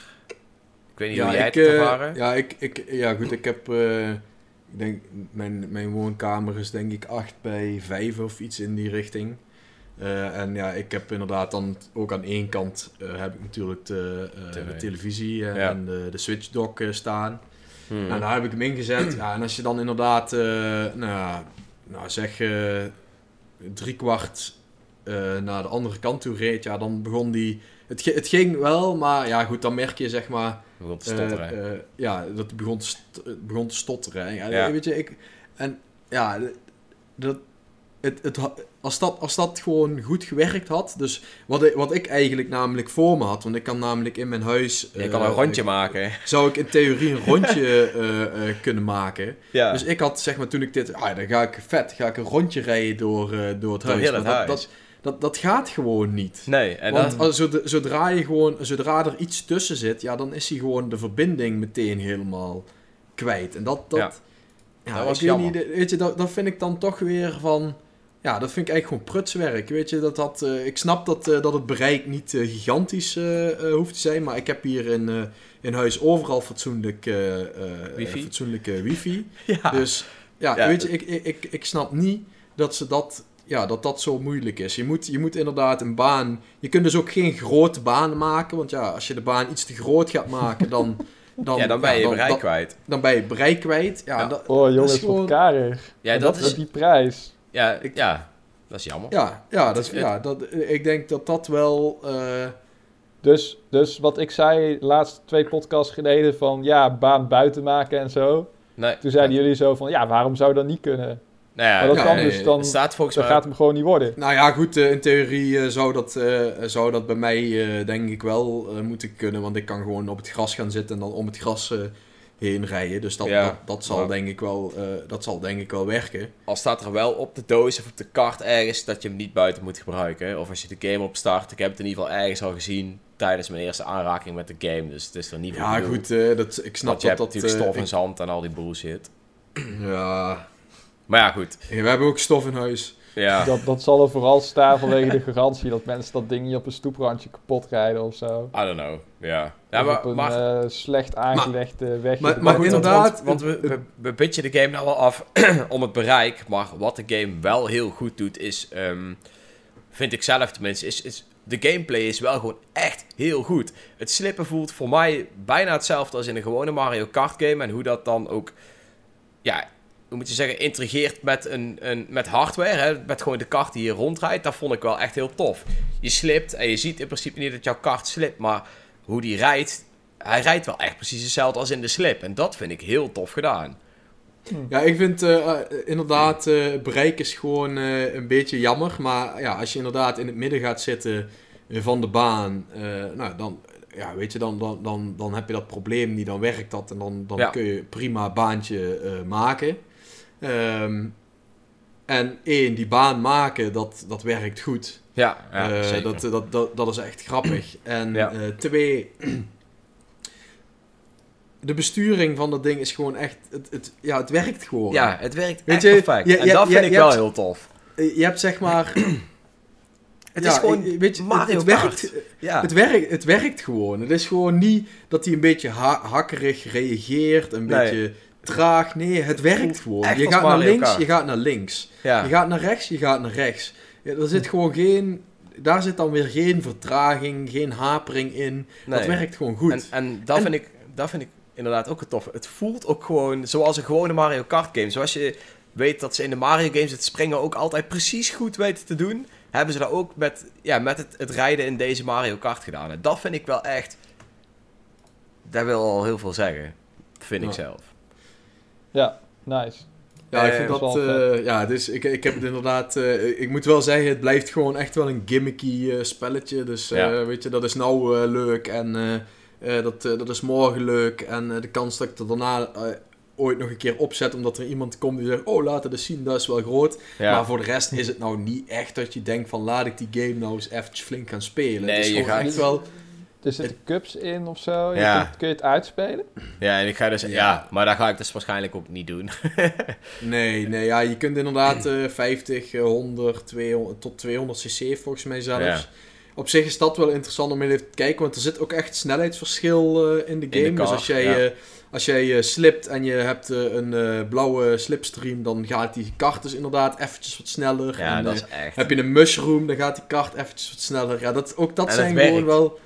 Ik weet niet hoe jij het ik, eh, ervaren. ja, ik, ik, ja, goed, ik heb, eh, ik denk, mijn, mijn woonkamer is denk ik 8 bij 5 of iets in die richting. En ja, ik heb inderdaad dan ook aan één kant heb ik natuurlijk de, de televisie Ja. en de, de Switch dock eh, staan. Hmm. En daar heb ik hem ingezet. Ja, en als je dan inderdaad, eh, nou, nou zeg, eh drie kwart eh, naar de andere kant toe reed, ja, dan begon die... Het, het ging wel, maar ja, goed, dan merk je zeg maar... Begon te stotteren. ja, dat begon st- begon te stotteren. Ja, Ja. Weet je, ik... En ja, dat... Het, als, dat, als dat gewoon goed gewerkt had, dus wat ik, wat ik eigenlijk namelijk voor me had, want ik kan namelijk in mijn huis... je eh, kan een rondje ik- maken. zou ik in theorie een rondje eh, eh, kunnen maken. Ja. Dus ik had, zeg maar, toen ik dit... Ah, dan ga ik vet, ga ik een rondje rijden door, eh, door het Door huis. Maar dat, huis. Dat, dat, dat gaat gewoon niet. nee, en Want dan... als, zodra, zodra, je gewoon, zodra er iets tussen zit, ja, dan is hij gewoon de verbinding meteen helemaal kwijt. En dat... dat Ja. ja, Dat was jammer. niet, weet je, dat, dat vind ik dan toch weer van... Ja, dat vind ik eigenlijk gewoon prutswerk. Weet je, dat dat, eh, ik snap dat, eh, dat het bereik niet eh, gigantisch hoeft te zijn, maar ik heb hier in, eh, in huis overal fatsoenlijk, eh, eh, Wifi? fatsoenlijke wifi. ja. Dus ja, Ja, weet je, ik, ik, ik, ik snap niet dat ze dat, ja, dat dat zo moeilijk is. Je moet, je moet inderdaad een baan. Je kunt dus ook geen grote baan maken. Want ja, als je de baan iets te groot gaat maken, dan. Dan, ja, dan ben je je dan, bereik dan, kwijt. dan ben je het bereik kwijt. Ja, Ja. dat- Oh dat jongens, is gewoon- wat karig. Ja, dat dat is... is die prijs. Ja, Ik- ja, dat is jammer. ja, ja, dat, Het- het- ja dat, ik denk dat dat wel. eh, Dus, dus wat ik zei laatst twee podcasts geleden van ja, baan buiten maken en zo. Nee. Toen zeiden jullie zo van ja, waarom zou dat niet kunnen? Nou ja, Maar dat ja, kan nee, dus dan, het staat volgens dat mij... gaat hem gewoon niet worden. nou ja, goed, eh, in theorie eh, zou, dat, eh, zou dat bij mij eh, denk ik wel moeten kunnen. Want ik kan gewoon op het gras gaan zitten en dan om het gras eh, heen rijden. Dus dat, Ja. dat, dat, zal Ja. denk ik wel, eh, dat zal denk ik wel werken. Al staat er wel op de doos of op de kaart ergens dat je hem niet buiten moet gebruiken. Of als je de game opstart. Ik heb het in ieder geval ergens al gezien tijdens mijn eerste aanraking met de game. Dus het is er niet voor Ja, goed, eh, dat, ik snap Want je dat hebt dat... natuurlijk eh, stof ik- zand en al die bullshit. ja, Maar ja, goed. We hebben ook stof in huis. Ja. Dat, dat zal er vooral staan vanwege de garantie dat mensen dat ding niet op een stoeprandje kapot rijden of zo. I don't know. Ja. Ja, maar, op een maar, eh, slecht aangelegde weg. maar- maar inderdaad, Want, want we, we, we pitchen de game nou wel af om het bereik. Maar wat de game wel heel goed doet, is... ehm, vind ik zelf tenminste, is, is... De gameplay is wel gewoon echt heel goed. Het slippen voelt voor mij bijna hetzelfde als in een gewone Mario Kart game. En hoe dat dan ook... Ja, hoe moet je zeggen, intrigeert met, een, een, met hardware. Hè? Met gewoon de kart die je rondrijdt. Dat vond ik wel echt heel tof. Je slipt en je ziet in principe niet dat jouw kart slipt. Maar hoe die rijdt, hij rijdt wel echt precies hetzelfde als in de slip. En dat vind ik heel tof gedaan. Ja, ik vind eh, eh, inderdaad, eh, het bereik is gewoon eh, een beetje jammer. Maar ja, als je inderdaad in het midden gaat zitten eh, van de baan, eh, nou, dan, ja, weet je, dan, dan, dan, dan heb je dat probleem niet, dan werkt dat en dan, dan Ja. kun je prima baantje eh, maken. Ehm, en één, die baan maken, dat, dat werkt goed. Ja, ja Eh, zeker. dat, dat, dat, dat is echt grappig. En Ja. eh, twee, de besturing van dat ding is gewoon echt, het, het, ja, het werkt gewoon. ja, het werkt Weet echt je, perfect. je- en dat vind ik wel hebt- heel tof. Eh, Je hebt zeg maar... Het Ja, is gewoon weet je, het- Mario het, Kart. werkt, Ja, het, werkt, het werkt gewoon. Het is gewoon niet dat hij een beetje ha- hakkerig reageert, een Nee. beetje traag. Nee, het werkt gewoon. echt Je gaat naar links, je gaat naar links. ja. Je gaat naar rechts, je gaat naar rechts. Ja, er zit gewoon geen... Daar zit dan weer geen vertraging, geen hapering in. Dat werkt gewoon goed. En, en, dat, En- vind ik, dat vind ik inderdaad ook het tof. Het voelt ook gewoon zoals een gewone Mario Kart game. Zoals je weet dat ze in de Mario games het springen ook altijd precies goed weten te doen. Hebben ze dat ook met, ja, met het, het rijden in deze Mario Kart gedaan. En dat vind ik wel echt... Dat wil al heel veel zeggen. Vind ik zelf. Ja, nice. Ja, ik Eh, vind dat eh, ja, dus ik, ik heb het inderdaad... eh, ik moet wel zeggen, het blijft gewoon echt wel een gimmicky eh, spelletje. Dus eh, Ja. weet je, dat is nou leuk en eh, eh, dat, dat is morgen leuk. En de kans dat ik er daarna ooit nog een keer opzet, omdat er iemand komt die zegt... Oh, laat het eens zien, dat is wel groot. Ja. Maar voor de rest is het nou niet echt dat je denkt van... Laat ik die game nou eens eventjes flink gaan spelen. Nee, het is je gewoon gaat- echt wel... Er zitten cups in of zo. Je Ja. kunt- kun je het uitspelen? Ja, en ik ga dus... Ja. Ja. maar dat ga ik dus waarschijnlijk ook niet doen. Nee, nee, ja, je kunt inderdaad eh 50, eh, 100, 200, tot 200 cc volgens mij zelfs. Ja. Op zich is dat wel interessant om even te kijken, want er zit ook echt snelheidsverschil eh, in de de game. dus als jij, ja. eh, als jij eh, slipt en je hebt een eh, blauwe slipstream, dan gaat die kart dus inderdaad eventjes wat sneller. Ja, en, dat is echt... heb je een mushroom, dan gaat die kart eventjes wat sneller. Ja, dat, ook dat En zijn gewoon werkt. wel...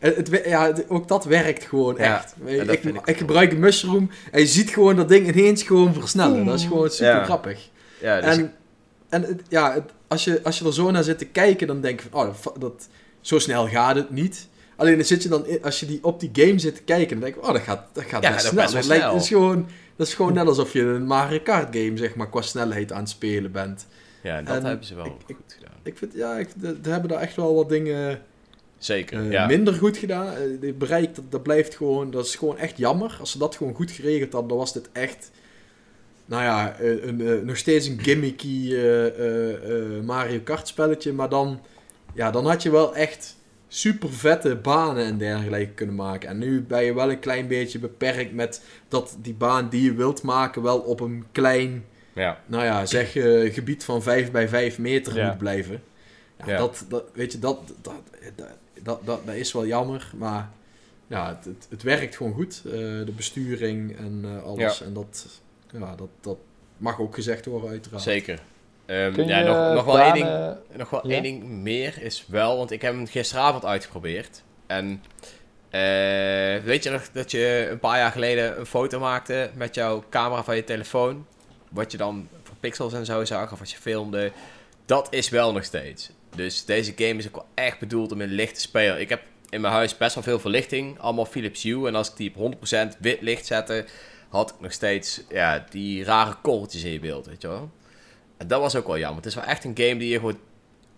Het, ja, ook dat werkt gewoon Ja, echt. ik, ik ik gebruik een mushroom en je ziet gewoon dat ding ineens gewoon versnellen. Dat is gewoon super Ja. grappig. Ja, dus En, en het- ja, het- als, je, als je er zo naar zit te kijken, dan denk je van, oh, dat, zo snel gaat het niet. Alleen dan zit je dan, in- als je die, op die game zit te kijken, dan denk je, oh, dat gaat, dat gaat Ja, best dat snel. best lijkt-. Dat is gewoon, dat is gewoon net alsof je een Mario Kart game, zeg maar, qua snelheid aan het spelen bent. ja, dat en hebben ze wel ik- ik- goed gedaan. Ik vind, ja, ik, de- de hebben daar echt wel wat dingen Zeker, eh, ja. minder goed gedaan. Eh, Het bereik, dat, dat blijft gewoon, dat is gewoon echt jammer. Als ze dat gewoon goed geregeld hadden, dan was dit echt, nou ja, eh, een, eh, nog steeds een gimmicky eh, eh, eh, Mario Kart spelletje. Maar dan, ja, dan had je wel echt super vette banen en dergelijke kunnen maken. En nu ben je wel een klein beetje beperkt met dat die baan die je wilt maken wel op een klein, ja. nou ja, zeg eh, gebied van 5 bij 5 meter Ja. moet blijven. Ja, Ja. Dat, dat, weet je, dat, dat, dat, dat, dat, dat is wel jammer, maar ja, het, het, het werkt gewoon goed. eh, de besturing en eh, alles. En dat, ja, dat, dat mag ook gezegd worden, uiteraard. Zeker. Ehm, Kun je ja, nog, nog wel één ding. Nog wel Ja? één ding meer is wel, want ik heb hem gisteravond uitgeprobeerd. En eh, weet je nog dat je een paar jaar geleden een foto maakte met jouw camera van je telefoon? Wat je dan voor pixels en zo zag, of wat je filmde. Dat is wel nog steeds. Dus deze game is ook wel echt bedoeld om in licht te spelen. Ik heb in mijn huis best wel veel verlichting, allemaal Philips Hue. En als ik die op 100% wit licht zette, had ik nog steeds ja, die rare korreltjes in je beeld, weet je wel. En dat was ook wel jammer. Het is wel echt een game die je gewoon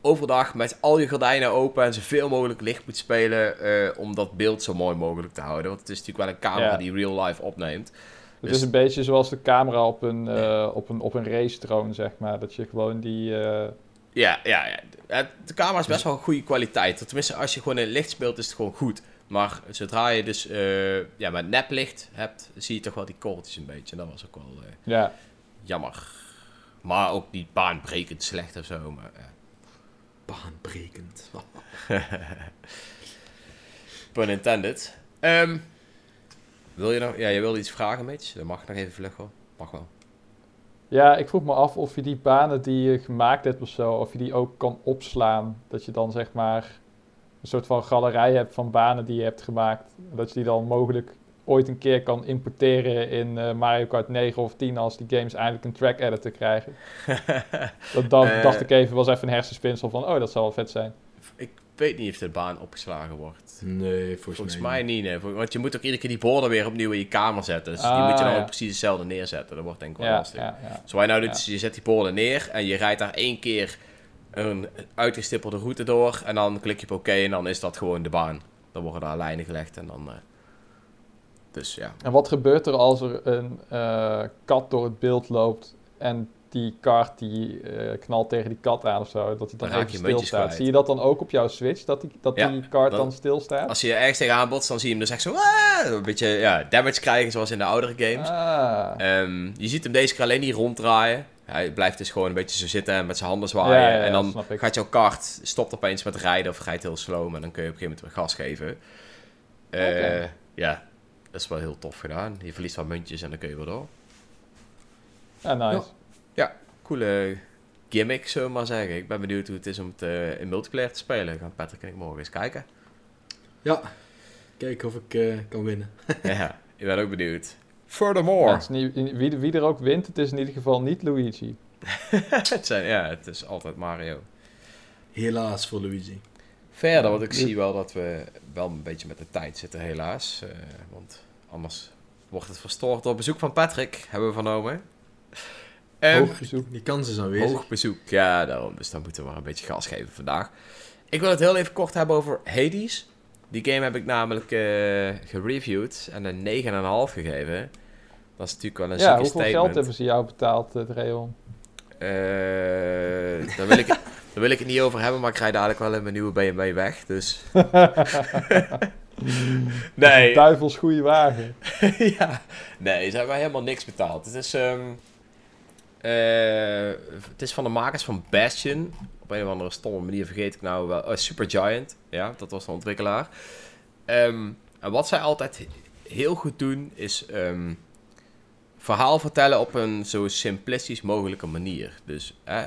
overdag met al je gordijnen open en zoveel mogelijk licht moet spelen eh, om dat beeld zo mooi mogelijk te houden. Want het is natuurlijk wel een camera Ja. die real life opneemt. Het Dus- is een beetje zoals de camera op een, eh, op een, op een race drone, zeg maar. Dat je gewoon die... eh, Ja, ja, ja. Het- De camera is best wel een goede kwaliteit. Tenminste, als je gewoon in licht speelt, is het gewoon goed. Maar zodra je dus eh, ja, met neplicht hebt, zie je toch wel die korreltjes een beetje. En dat was ook wel eh, ja, jammer. Maar ook niet baanbrekend slecht of zo. Maar, ja. Baanbrekend. Pun intended. Ehm, wil je nog... Ja, je wilde iets vragen, Mitch? Dat mag nog even vlug hoor. Mag wel. Ja, ik vroeg me af of je die banen die je gemaakt hebt of zo, of je die ook kan opslaan. Dat je dan zeg maar een soort van galerij hebt van banen die je hebt gemaakt. Dat je die dan mogelijk ooit een keer kan importeren in eh, Mario Kart 9 of 10 als die games eindelijk een track editor krijgen. dat dan, Eh. dacht ik even, was even een hersenspinsel van, oh dat zal wel vet zijn. Ik weet niet of de baan opgeslagen wordt. Nee, volgens, Volgens mij, mij niet, nee. Want je moet ook iedere keer die borden weer opnieuw in je kamer zetten. Dus die Ah, moet je dan ja. ook precies hetzelfde neerzetten. Dat wordt denk ik wel Ja, lastig. ja, ja. Zo wat je nou doet, Ja. is je zet die borden neer en je rijdt daar één keer een uitgestippelde route door. En dan klik je op oké en dan is dat gewoon de baan. Dan worden daar lijnen gelegd en dan... eh, dus ja. En wat gebeurt er als er een eh, kat door het beeld loopt en die kart die eh, knalt tegen die kat aan of zo, dat hij dan, Dan raak even stilstaat. Zie je dat dan ook op jouw Switch, dat die, dat Ja, die kart dan- dan stilstaat? Als je ergens tegenaan botst, dan zie je hem dus echt zo... "Ah!" een beetje ja, damage krijgen zoals in de oudere games. Ah, Ehm, je ziet hem deze keer alleen niet ronddraaien. Hij blijft dus gewoon een beetje zo zitten en met zijn handen zwaaien. Ja, ja, ja, en dan gaat jouw kart, stopt opeens met rijden of rijdt heel slow. En dan kun je op een gegeven moment weer gas geven. Eh. Ja, dat is wel heel tof gedaan. Je verliest wat muntjes en dan kun je weer door. ja, nice. Coole gimmick, zullen we maar zeggen. Ik ben benieuwd hoe het is om het eh, in multiplayer te spelen. Gaan Patrick en ik morgen eens kijken. Ja, kijken of ik eh, kan winnen. ja, ik ben ook benieuwd. Ja, Furthermore. het is niet, wie, wie er ook wint, het is in ieder geval niet Luigi. het, zijn, ja, het is altijd Mario. Helaas voor Luigi. Verder, want ik zie wel dat we wel een beetje met de tijd zitten, helaas. Eh, want anders wordt het verstoord door bezoek van Patrick, hebben we vernomen. Ehm, Hoog bezoek. Die kans is aanwezig. hoog bezoek, ja, daarom. Dus dan moeten we maar een beetje gas geven vandaag. Ik wil het heel even kort hebben over Hades. Die game heb ik namelijk eh, gereviewd en een 9,5 gegeven. Dat is natuurlijk wel een Ja, zieke hoeveel statement. geld hebben ze jou betaald, het Reon? Eh, daar, wil ik, daar wil ik het niet over hebben, maar ik rijd dadelijk wel in mijn nieuwe BMW weg. Dus. nee. Duivels goede wagen. ja. Nee, ze hebben helemaal niks betaald. Het is, ehm, eh, het is van de makers van Bastion. Op een of andere stomme manier vergeet ik nou wel. Oh, Supergiant. Ja, dat was de ontwikkelaar. Ehm, en wat zij altijd heel goed doen, is ehm, verhaal vertellen op een zo simplistisch mogelijke manier. Dus eh,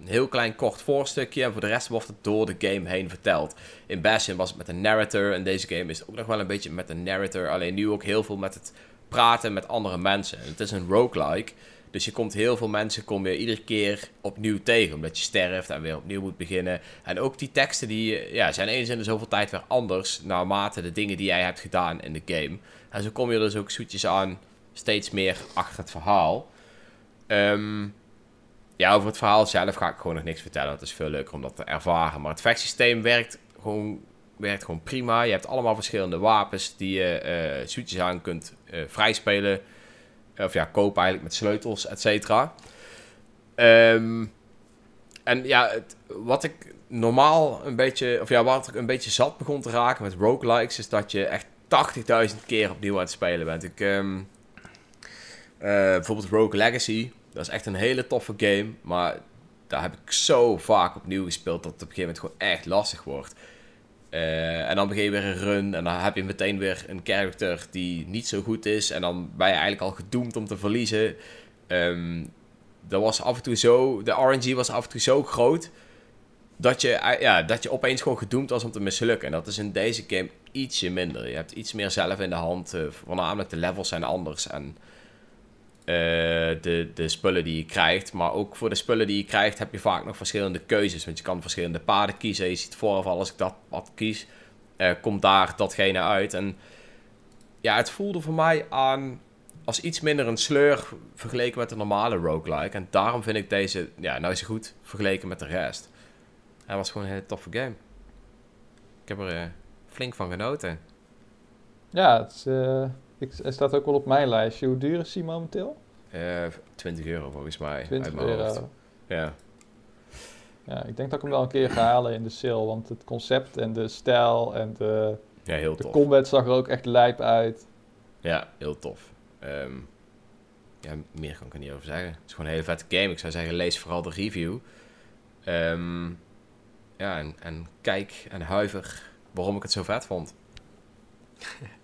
een heel klein kort voorstukje en voor de rest wordt het door de game heen verteld. In Bastion was het met een narrator en deze game is ook nog wel een beetje met een narrator. Alleen nu ook heel veel met het praten met andere mensen. En het is een roguelike. Dus je komt heel veel mensen kom je iedere keer opnieuw tegen. Omdat je sterft en weer opnieuw moet beginnen. En ook die teksten die, ja, zijn eens in zoveel tijd weer anders. Naarmate de dingen die jij hebt gedaan in de game. En zo kom je dus ook zoetjes aan steeds meer achter het verhaal. Ehm, ja, over het verhaal zelf ga ik gewoon nog niks vertellen. Het is veel leuker om dat te ervaren. Maar het vechtsysteem werkt gewoon, werkt gewoon prima. Je hebt allemaal verschillende wapens die je eh zoetjes aan kunt eh vrijspelen. Of ja, kopen eigenlijk met sleutels, et cetera. Ehm, en ja, wat ik normaal een beetje... Of ja, wat ik een beetje zat begon te raken met roguelikes... is dat je echt 80.000 keer opnieuw aan het spelen bent. Ik... ehm, eh, bijvoorbeeld Rogue Legacy. Dat is echt een hele toffe game. Maar daar heb ik zo vaak opnieuw gespeeld dat het op een gegeven moment gewoon echt lastig wordt. Eh, en dan begin je weer een run en dan heb je meteen weer een character die niet zo goed is. En dan ben je eigenlijk al gedoemd om te verliezen. Ehm, dat was af en toe zo, de RNG was af en toe zo groot dat je, eh, ja, dat je opeens gewoon gedoemd was om te mislukken. En dat is in deze game ietsje minder. Je hebt iets meer zelf in de hand. eh, voornamelijk de levels zijn anders. En eh, de, de spullen die je krijgt. Maar ook voor de spullen die je krijgt heb je vaak nog verschillende keuzes. Want je kan verschillende paden kiezen. Je ziet vooraf als ik dat pad kies, eh, komt daar datgene uit. En ja, het voelde voor mij aan als iets minder een sleur vergeleken met de normale roguelike. En daarom vind ik deze, ja, nou is hij goed vergeleken met de rest. Hij was gewoon een hele toffe game. Ik heb er eh, flink van genoten. Ja, het, ik, het staat ook wel op mijn lijstje. Hoe duur is die momenteel? Eh 20 euro volgens mij. 20 uit mijn hoofd. euro. Ja. Ja, ik denk dat ik hem wel een keer ga halen in de sale. Want het concept en de stijl en de, ja, heel de tof. combat zag er ook echt lijp uit. Ja, heel tof. Ehm, ja, meer kan ik er niet over zeggen. Het is gewoon een hele vette game. Ik zou zeggen, lees vooral de review. Ehm, ja, en, en kijk en huiver waarom ik het zo vet vond.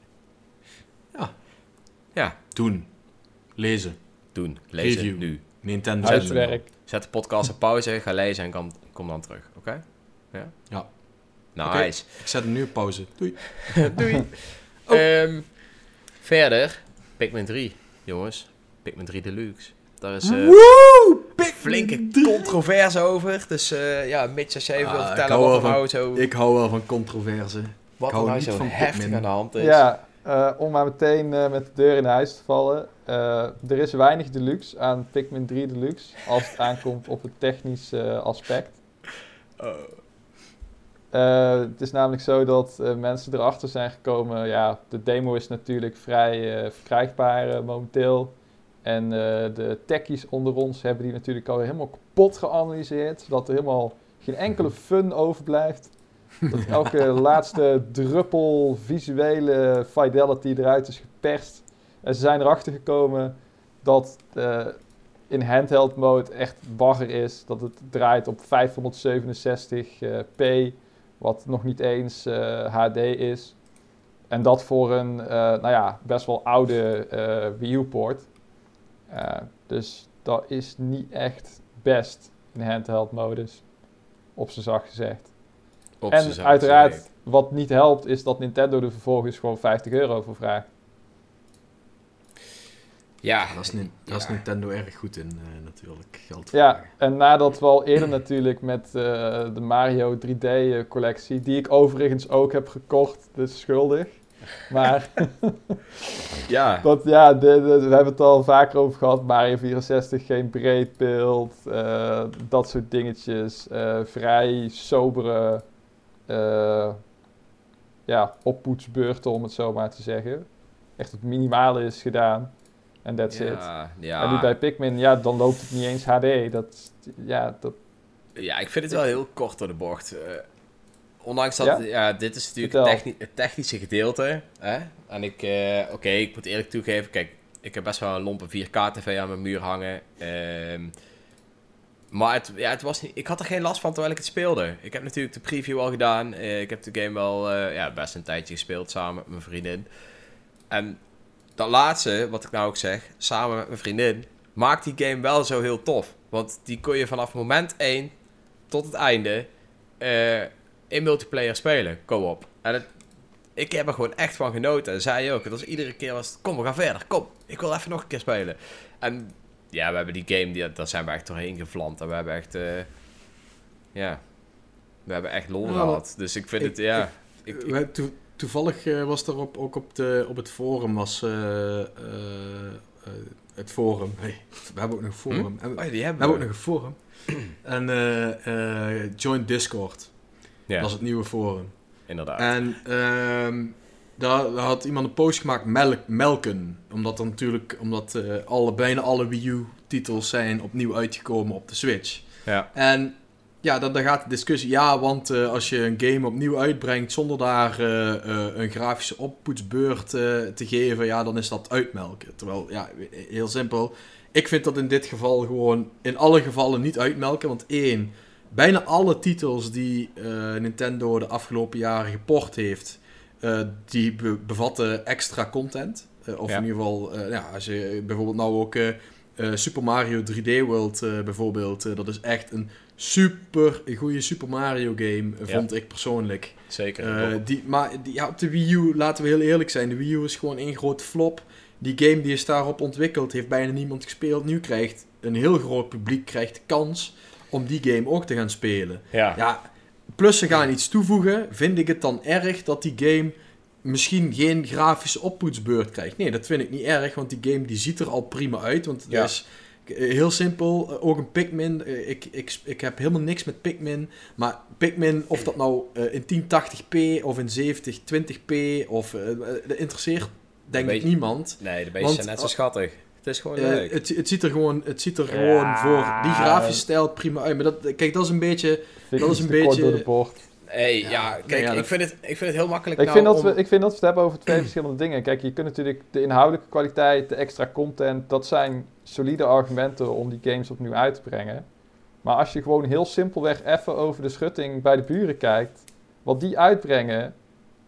Ja. Doen. Lezen. doen. Lezen Review. nu. Nintendo. Zet- Huiswerk. Zet de podcast op pauze, ga lezen en kom, kom dan terug. Oké? Ja? Ja. Nice. Ik zet hem nu op pauze. Doei. Doei. Ehm, verder, Pikmin 3, jongens. Pikmin 3 Deluxe. Daar is eh, Woe! flinke controverse over. Dus eh, ja, Mitch, als je even Ah, wil vertellen wat er nou zo, Ik hou wel van controverse. wat er hou nou niet zo van heftig Pikmin. aan de hand is. Ja, eh, om maar meteen eh, met de deur in huis te vallen. eh, er is weinig deluxe aan Pikmin 3 Deluxe als het aankomt op het technisch eh, aspect. Oh. Het is namelijk zo dat mensen erachter zijn gekomen. Ja, de demo is natuurlijk vrij verkrijgbaar momenteel. En de techies onder ons hebben die natuurlijk al helemaal kapot geanalyseerd. Zodat er helemaal geen enkele fun overblijft. Dat elke laatste druppel visuele fidelity eruit is geperst. En ze zijn erachter gekomen dat eh, in handheld mode echt bagger is. Dat het draait op 567p, wat nog niet eens eh, HD is. En dat voor een, eh, nou ja, best wel oude eh Wii U-poort. Eh, dus dat is niet echt best in handheld modus, op z'n zacht gezegd. Op en uiteraard, wat niet helpt, is dat Nintendo er vervolgens gewoon 50 euro voor vraagt. Ja, Dat is. Nintendo erg goed in, eh, natuurlijk. Geld Ja, vragen. en nadat we al eerder natuurlijk met eh, de Mario 3D-collectie, die ik overigens ook heb gekocht, dus schuldig. Maar ja. dat, ja, de, de- we hebben het al vaker over gehad. Mario 64, geen breedbeeld, eh, dat soort dingetjes. eh, vrij sobere eh, ja, oppoetsbeurten, om het zo maar te zeggen. Echt het minimale is gedaan. En that's it. ja, ja. En nu bij Pikmin, ja, dan loopt het niet eens HD. Dat, ja, dat, Ja, ik vind het wel heel kort door de bocht. Eh, ondanks dat, Ja? ja, dit is natuurlijk het, techni- het technische gedeelte. Hè? En ik, eh, oké, ik moet eerlijk toegeven, kijk, ik heb best wel een lompe 4K-tv aan mijn muur hangen. Ehm, maar het, ja, het was niet, ik had er geen last van terwijl ik het speelde. Ik heb natuurlijk de preview al gedaan. Eh, ik heb de game wel eh, ja, best een tijdje gespeeld samen met mijn vriendin. En dat laatste, wat ik nou ook zeg, samen met mijn vriendin, maakt die game wel zo heel tof. Want die kon je vanaf moment 1 tot het einde eh, in multiplayer spelen, co-op. En het, ik heb er gewoon echt van genoten. En zij ook. Het was iedere keer was kom we gaan verder, kom, ik wil even nog een keer spelen. En ja, we hebben die game, die, daar zijn we echt doorheen gevlamd. En we hebben echt, eh, ja, we hebben echt lol Ja, gehad. Dus ik vind ik- het, ja... Ik, hebben toe- toevallig eh, was er op, ook op, de, op het forum was eh, het forum. Hey, we hebben ook nog een forum. En we, oh, die we hebben hebben ook nog een forum. en eh, eh, join Discord. Ja, Dat is het nieuwe forum. inderdaad. En ehm, daar, daar had iemand een post gemaakt, melk, melken. Omdat er natuurlijk, omdat eh, alle, bijna alle Wii U titels zijn opnieuw uitgekomen op de Switch. ja. En ja, dan, dan gaat de discussie, ja, want eh, als je een game opnieuw uitbrengt zonder daar eh, een grafische oppoetsbeurt te geven, ja, dan is dat uitmelken. Terwijl, ja, heel simpel. Ik vind dat in dit geval gewoon in alle gevallen niet uitmelken, want één, bijna alle titels die Nintendo de afgelopen jaren geport heeft, eh, die be- bevatten extra content. Eh, of Ja. in ieder geval, eh, ja, als je bijvoorbeeld nou ook Super Mario 3D World bijvoorbeeld, dat is echt een super goede Super Mario game, Ja. vond ik persoonlijk. Zeker. Die, maar die, ja, op de Wii U, laten we heel eerlijk zijn, de Wii U is gewoon één grote flop. Die game die is daarop ontwikkeld, heeft bijna niemand gespeeld. Nu krijgt een heel groot publiek krijgt de kans om die game ook te gaan spelen. ja. Ja, plus ze gaan iets toevoegen, vind ik het dan erg dat die game misschien geen grafische oppoetsbeurt krijgt. Nee, dat vind ik niet erg, want die game die ziet er al prima uit. Want het Ja. is eh, heel simpel, eh, ook een Pikmin. eh, Ik, ik, ik heb helemaal niks met Pikmin. Maar Pikmin, of dat nou in 1080p of in 7020p, of, dat interesseert denk ik niemand. Nee, de beesten zijn net zo schattig. Het is gewoon leuk. het, het ziet er gewoon, het ziet er Ja. gewoon voor die grafische stijl prima uit. Maar dat, kijk, dat is een beetje... vind Dat is een beetje- door de bocht. Hey, Ja, ja, nee, kijk, ja, ik, dat- vind het, ik vind het heel makkelijk Ik, nou vind dat om- we, ik vind dat we het hebben over twee verschillende dingen. Kijk, je kunt natuurlijk de inhoudelijke kwaliteit, de extra content, dat zijn solide argumenten om die games opnieuw uit te brengen. Maar als je gewoon heel simpelweg even over de schutting bij de buren kijkt, wat die uitbrengen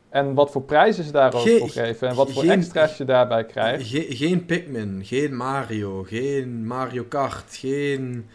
en wat voor prijzen ze daar ook Ge- voor geven en wat voor geen- extra's je daarbij krijgt. Ge- geen Pikmin, geen Mario, geen Mario Kart, geen...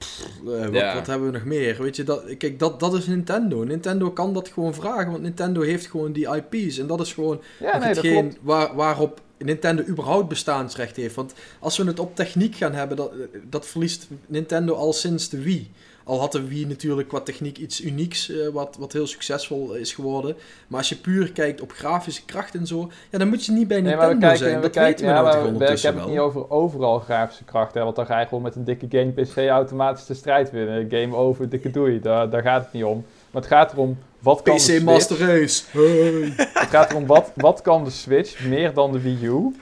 Pff, eh, wat, Ja. wat hebben we nog meer? Weet je, dat, kijk, dat, dat is Nintendo. Nintendo kan dat gewoon vragen, want Nintendo heeft gewoon die IP's. En dat is gewoon Ja, nee, dat hetgeen klopt. waar, waarop Nintendo überhaupt bestaansrecht heeft. Want als we het op techniek gaan hebben, dat, dat verliest Nintendo al sinds de Wii. Al had de Wii natuurlijk qua techniek iets unieks, eh, wat, wat heel succesvol is geworden. Maar als je puur kijkt op grafische kracht en zo, ja, dan moet je niet bij Nintendo kijken, zijn. Dat kijken, weten we ja, nou maar we- ik heb het niet over overal grafische kracht, hè, want dan ga je gewoon met een dikke game PC automatisch de strijd winnen. Game over, dikke doei, daar, daar gaat het niet om. Maar het gaat erom, wat kan de PC Switch? Master Race. Hey. Het gaat erom, wat, wat kan de Switch meer dan de Wii U?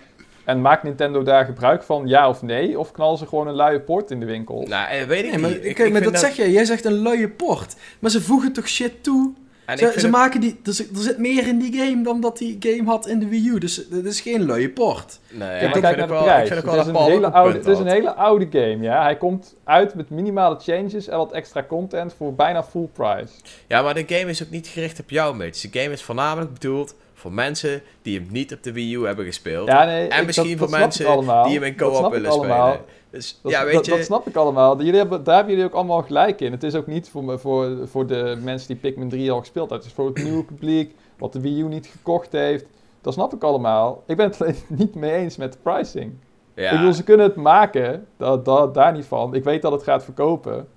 En maakt Nintendo daar gebruik van, ja of nee? Of knallen ze gewoon een luie port in de winkel? Nou, eh, weet ik Nee, maar, niet. Ik- kijk, ik maar dat zeg jij. Jij zegt een luie port. Maar ze voegen toch shit toe? En ik Ze, ze het- maken die, er, zit- er zit meer in die game dan dat die game had in de Wii U. Dus het is geen luie port. Nee, Kijk, ik maar vind kijk naar de wel- prijs. Ik vind ook Het wel is, dat een hele oude, het is een hele oude game, ja. Hij komt uit met minimale changes en wat extra content voor bijna full price. Ja, maar de game is ook niet gericht op jou, mate. De game is voornamelijk bedoeld voor mensen die hem niet op de Wii U hebben gespeeld. Ja, nee, en ik- misschien dat- voor dat mensen die hem in co-op willen spelen. Dus Dat, ja, weet je... dat snap ik allemaal. Jullie hebben, daar hebben jullie ook allemaal gelijk in. Het is ook niet voor, voor, voor de mensen die Pikmin 3 al gespeeld hebben. Het is voor het nieuwe publiek, wat de Wii U niet gekocht heeft. Dat snap ik allemaal. Ik ben het alleen niet mee eens met de pricing. ja. Ik bedoel, ze kunnen het maken, dat, dat, daar niet van. Ik weet dat het gaat verkopen.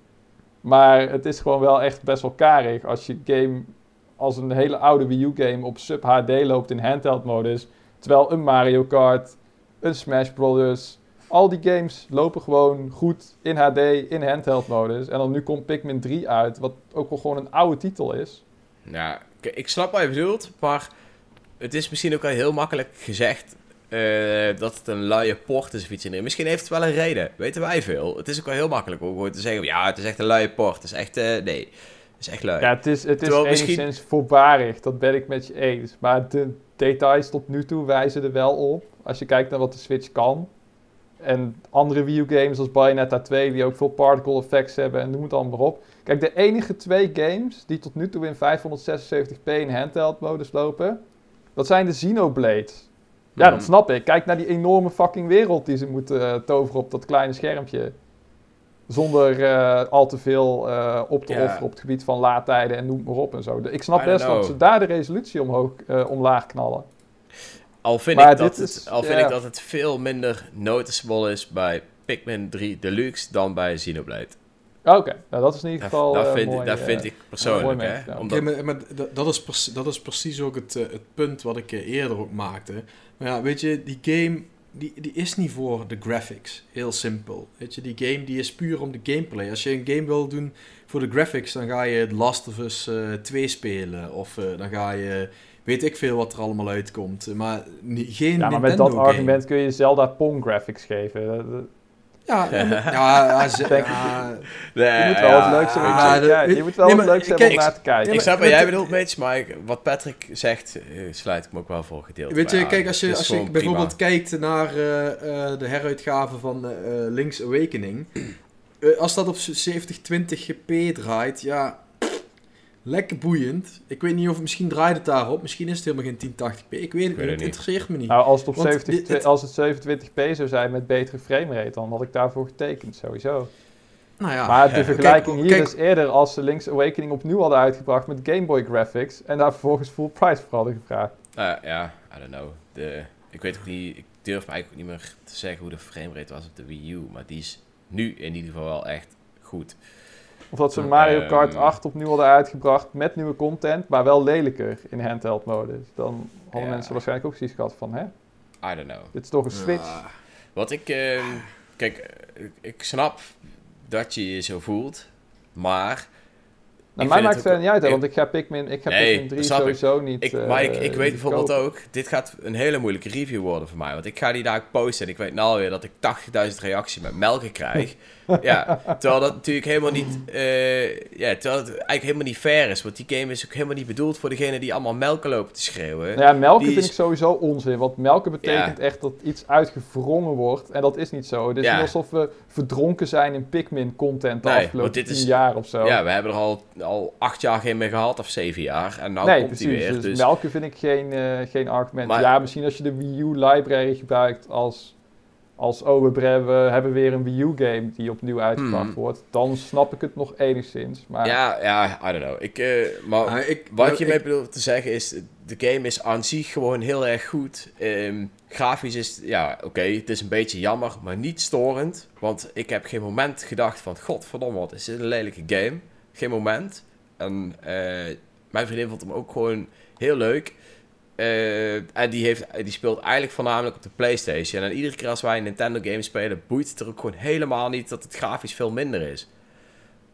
Maar het is gewoon wel echt best wel karig als je game als een hele oude Wii U game op sub HD loopt in handheld modus. Terwijl een Mario Kart, een Smash Brothers, al die games lopen gewoon goed in HD, in handheld modus. En dan nu komt Pikmin 3 uit, wat ook wel gewoon een oude titel is. Ja, ik snap wat je bedoelt, maar het is misschien ook wel heel makkelijk gezegd eh, dat het een luie port is of iets in. Misschien heeft het wel een reden, weten wij veel. Het is ook wel heel makkelijk om gewoon te zeggen, ja, het is echt een luie port. Het is echt, eh, nee, is echt lui. Ja, het is, het is misschien- enigszins voorbarig, dat ben ik met je eens. Maar de details tot nu toe wijzen er wel op. Als je kijkt naar wat de Switch kan. En andere Wii U games als Bayonetta 2, die ook veel particle effects hebben en noem het allemaal maar op. Kijk, de enige twee games die tot nu toe in 576p in handheld modus lopen, dat zijn de Xenoblades. Ja, Mhm. dat snap ik. Kijk naar die enorme fucking wereld die ze moeten eh, toveren op dat kleine schermpje. Zonder eh, al te veel eh, op te Ja. offeren op het gebied van laadtijden en noem maar op en zo. De- Ik snap best dat ze daar de resolutie omhoog, eh, omlaag knallen. Al vind, Maar ik dat, het, is- al vind ik dat het veel minder noticeable is bij Pikmin 3 Deluxe dan bij Xenoblade. Oké, nou dat is in ieder geval dat vind, mooi, dat vind ik persoonlijk, hè. Omdat, maar, maar dat- is precies, dat is precies ook het, het punt wat ik eerder ook maakte. Maar ja, weet je, die game die, die is niet voor de graphics. Heel simpel. Weet je, die game die is puur om de gameplay. Als je een game wil doen voor de graphics, dan ga je The Last of Us eh 2 spelen. Of eh, dan ga je, weet ik veel wat er allemaal uitkomt. Maar geen Ja, maar met dat game. argument kun je Zelda Pong graphics geven. Ja, ja, maar- ja, ja, Nee, je moet wel ja, wat leuks hebben om ja, kijken. Je moet wel nee, wat maar leuks hebben om naar te kijken. Ik snap wat jij bedoelt, Mitch, maar ik- wat Patrick zegt, eh, sluit ik me ook wel voor gedeelte Weet je, aan. kijk, als je, Het als je bijvoorbeeld prima. kijkt naar eh, eh, de heruitgave van Link's Awakening. eh, als dat op 7020p draait, ja, lekker boeiend. Ik weet niet of misschien draait het daarop. Misschien is het helemaal geen 1080p. Ik weet het weet niet. het Het interesseert me niet. Nou, als het, op Want 70, dit- het- als het 27p zou zijn met betere framerate, dan had ik daarvoor getekend, sowieso. nou ja, maar de ja, vergelijking kijk, hier kijk- is eerder als ze Link's Awakening opnieuw hadden uitgebracht met Game Boy graphics en daar vervolgens full price voor hadden gevraagd. Eh, ja, I don't know. De, ik weet ook niet, ik durf me eigenlijk ook niet meer te zeggen hoe de framerate was op de Wii U, maar die is nu in ieder geval wel echt goed. Of dat ze Mario Kart Ehm. 8 opnieuw hadden uitgebracht met nieuwe content, maar wel lelijker in handheld modus. Dan hadden Ja. mensen waarschijnlijk ook zoiets gehad van, hè, I don't know. dit is toch een Switch? Ja. Wat ik, ehm, kijk, eh, ik, snap dat je je zo voelt, maar Nou, mij maakt het verder niet uit, hè, want ik ga Pikmin, ik ga Nee, Pikmin 3 dat snap ik. sowieso niet Ik, eh, maar ik, ik weet bijvoorbeeld kopen. ook, dit gaat een hele moeilijke review worden voor mij. Want ik ga die daar posten en ik weet nou alweer dat ik 80.000 reacties met melken krijg. ja, terwijl dat natuurlijk helemaal niet, eh, ja, terwijl het eigenlijk helemaal niet fair is. Want die game is ook helemaal niet bedoeld voor degene die allemaal melken lopen te schreeuwen. Nou ja, melken Die vind is- ik sowieso onzin. Want melken betekent echt dat iets uitgewrongen wordt. En dat is niet zo. Het is Ja. niet alsof we verdronken zijn in Pikmin-content de Nee, afgelopen dit is- jaar of zo. Ja, we hebben er al, al acht jaar geen meer gehad, of zeven jaar. En nou nee, komt precies. die weer. Dus, Dus, melken vind ik geen, eh, geen argument. Maar- ja, misschien als je de Wii U library gebruikt als... Als, oh, we, hebben weer een Wii U-game die opnieuw uitgebracht Hmm. wordt. Dan snap ik het nog enigszins. Maar ja, ja, I don't know. Ik, eh, maar Ah, ik, Wat je ik- mee bedoelt te zeggen is, de game is aan zich gewoon heel erg goed. Ehm, grafisch is, ja, oké, het is een beetje jammer, maar niet storend. Want ik heb geen moment gedacht van, godverdomme, wat is dit een lelijke game. Geen moment. En eh, mijn vriendin vond hem ook gewoon heel leuk. Eh, en die, heeft, die speelt eigenlijk voornamelijk op de Playstation. En iedere keer als wij een Nintendo game spelen, boeit het er ook gewoon helemaal niet dat het grafisch veel minder is.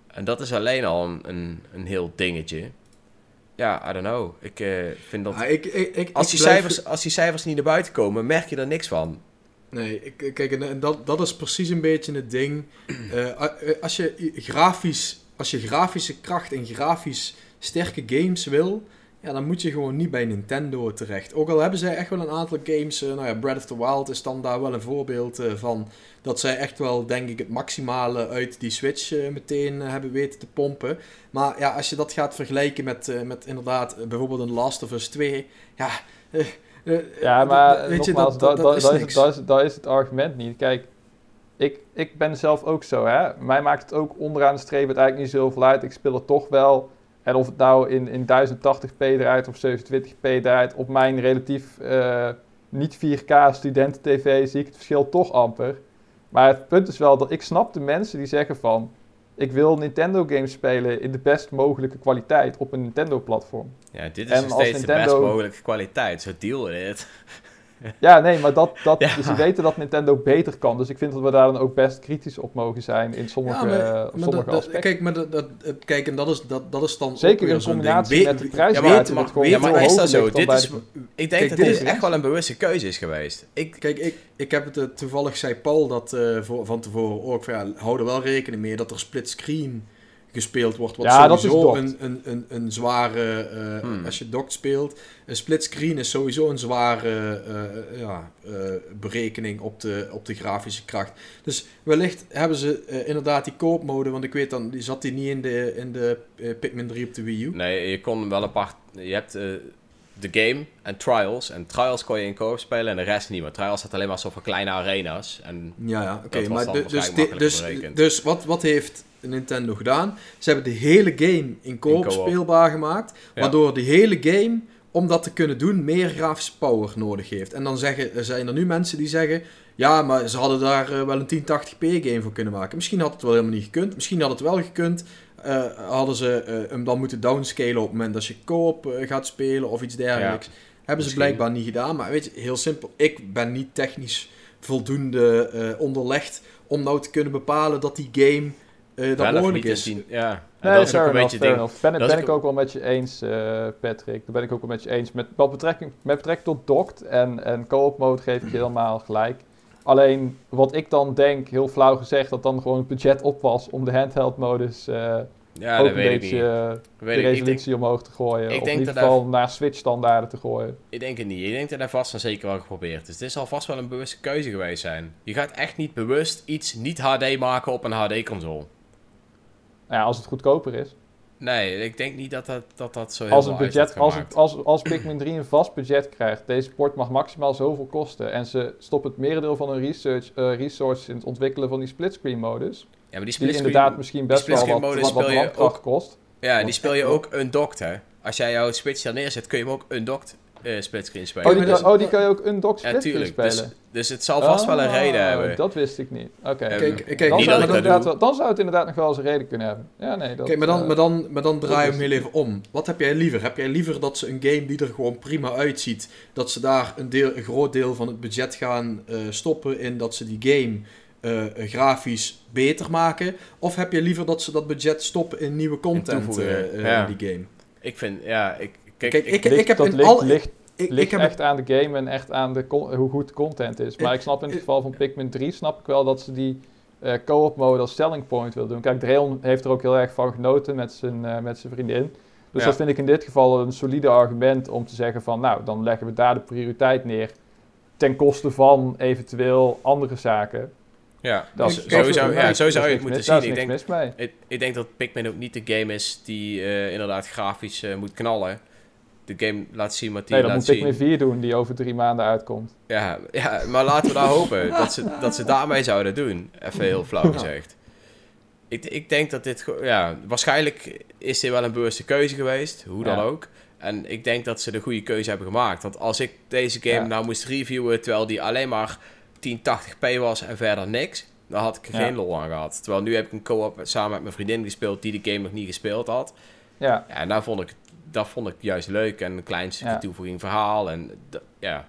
En dat is alleen al een, een, een heel dingetje. Ja, I don't know. Ik eh, vind dat... Ah, ik, ik, ik, Als die, blijf- cijfers, als die cijfers niet naar buiten komen, merk je er niks van. Nee, ik, kijk, en, dat, dat is precies een beetje het ding. Eh, als, je grafisch, als je grafische kracht en grafisch sterke games wil, ja, dan moet je gewoon niet bij Nintendo terecht. Ook al hebben zij echt wel een aantal games, eh, nou ja, Breath of the Wild is dan daar wel een voorbeeld eh, van, dat zij echt wel, denk ik, het maximale uit die Switch eh, meteen hebben weten te pompen. Maar ja, als je dat gaat vergelijken met, met inderdaad bijvoorbeeld een Last of Us 2, ja... Ja, maar dat- weet je, dat, dat, dat, is, dat is het argument niet. Kijk, ik, ik ben zelf ook zo, hè. Mij maakt het ook onderaan de streep het eigenlijk niet zoveel uit. Ik speel het toch wel. En of het nou in, in 1080p draait of 720p draait, op mijn relatief eh, niet 4K studenten-tv zie ik het verschil toch amper. Maar het punt is wel dat ik snap de mensen die zeggen van... Ik wil Nintendo games spelen in de best mogelijke kwaliteit op een Nintendo-platform. Ja, dit is En nog steeds de best mogelijke kwaliteit. Zo deal with it. Ja, nee, maar dat, dat, Ja. dus ze weten dat Nintendo beter kan. Dus ik vind dat we daar dan ook best kritisch op mogen zijn in sommige, Ja, maar- eh, maar sommige aspecten. Kijk, maar dat, dat, kijk, en dat is, dat, dat is dan Zeker in combinatie ding. met de prijs. ja, maar- maar- gewoon ja, maar is dat zo? Dit is- de- Ik denk Kijk, dat dit is echt wel een bewuste keuze is geweest. Ik, Kijk, ik, ik heb het eh, toevallig, zei Paul dat eh, voor, van tevoren ook, van, ja, hou er wel rekening mee dat er split screen gespeeld wordt. Wat Ja, dat is sowieso een, een, een, een zware, eh, Hmm. als je docked speelt, een split screen is sowieso een zware eh, ja, eh, berekening op de, op de grafische kracht. Dus wellicht hebben ze eh, inderdaad die koopmode, want ik weet dan, die zat die niet in de, in de eh, Pikmin 3 op de Wii U. nee, je kon wel apart... Je hebt eh, de game en trials. En trials kon je in koop spelen en de rest niet. Maar trials had alleen maar zo van kleine arena's. En Ja, ja, oké. Dat was Maar dus, dus, dus wat, wat heeft Nintendo gedaan? Ze hebben de hele game in koop co-op. speelbaar gemaakt. Ja. Waardoor de hele game, om dat te kunnen doen, meer grafische power nodig heeft. En dan zeggen, er zijn er nu mensen die zeggen... Ja, maar ze hadden daar eh, wel een 1080p game voor kunnen maken. Misschien had het wel helemaal niet gekund. Misschien had het wel gekund. Eh, hadden ze eh, hem dan moeten downscalen op het moment dat je co-op gaat spelen of iets dergelijks. Hebben ze Misschien. blijkbaar niet gedaan. Maar weet je, heel simpel. Ik ben niet technisch voldoende onderlegd om nou te kunnen bepalen dat die game eh dat is. in tien- Ja, en Nee, dat is ook een beetje ding. enough. Ben, dat ik ook wel met je eens, eh, Patrick. Daar ben ik ook wel met je eens. Met, wat betrekking, met betrekking tot docked en, en co-op mode geef ik je helemaal gelijk. Alleen wat ik dan denk, heel flauw gezegd, dat dan gewoon het budget op was om de handheld modus eh, Ja, ook dat een weet ik beetje niet. Dat de ik, ik, denk, resolutie omhoog te gooien. ik of denk in ieder dat geval naar Switch standaarden te gooien. ik denk het niet. Ik denk dat hij vast en zeker wel geprobeerd is. Dit zal vast wel een bewuste keuze geweest zijn. Je gaat echt niet bewust iets niet HD maken op een HD-console. Ja, als het goedkoper is. Nee, ik denk niet dat dat, dat, dat zo heel Als, het budget, als, het, als, als Pikmin 3 een vast budget krijgt, deze port mag maximaal zoveel kosten. En ze stoppen het merendeel van hun research, eh, resources in het ontwikkelen van die splitscreen modus. Ja, maar die Die splitscreen... inderdaad misschien best wel wat, wat, brandkracht kost. Ja, die speel je ook undocked, hè. Als jij jouw Switch daar neerzet, kun je hem ook undocked eh splitscreen spelen. Oh die, kan, oh, die kan je ook ja, splitscreen. Dus, spelen. dus het zal vast wel een reden hebben. Dat wist ik niet. Oké. Eh, Kijk, kijk, dan, niet zou dat het dat wel- dan zou het inderdaad nog wel eens een reden kunnen hebben. Ja, nee, dat, Kijk, maar dan, eh, maar, dan, maar dan draai je hem heel even om. Wat heb jij liever? Heb jij liever dat ze een game die er gewoon prima uitziet, dat ze daar een, deel, een groot deel van het budget gaan eh, stoppen in dat ze die game eh, eh, grafisch beter maken? Of heb je liever dat ze dat budget stoppen in nieuwe content eh, eh, ja. in die game? Ik vind, ja, ik... Kijk, Kijk, ik, ik, Ligt- ik heb dat in ligt, al... ligt, ik, ligt heb echt aan de game en echt aan de hoe goed de content is. Maar Ik- snap in het geval van Pikmin 3 snap ik wel dat ze die eh, co-op mode als selling point wil doen. Kijk, Dreon heeft er ook heel erg van genoten met zijn, eh, met zijn vriendin. Dus Ja. dat vind ik in dit geval een solide argument om te zeggen van... nou, dan leggen we daar de prioriteit neer... ten koste van eventueel andere zaken. ja, Dat is- zou, ja, zou je het moeten mis- zien. Ik denk, ik, ik denk dat Pikmin ook niet de game is die eh, inderdaad grafisch moet knallen. De game laat zien wat die Nee, dat laat moet Pikmin zien. 4 doen, die over drie maanden uitkomt. Ja, ja, maar laten we daar hopen dat ze, dat ze daarmee zouden doen. Even heel flauw gezegd. Ik, ik denk dat dit... Ja, waarschijnlijk is dit wel een bewuste keuze geweest. Hoe dan Ja. ook. En ik denk dat ze de goede keuze hebben gemaakt. Want als ik deze game Ja. nou moest reviewen... terwijl die alleen maar 1080p was en verder niks... dan had ik er Ja. geen lol aan gehad. Terwijl nu heb ik een co-op samen met mijn vriendin gespeeld... die de game nog niet gespeeld had. Ja, Ja, en nou vond ik, dat vond ik juist leuk. En een klein stukje Ja. toevoeging verhaal. En ja,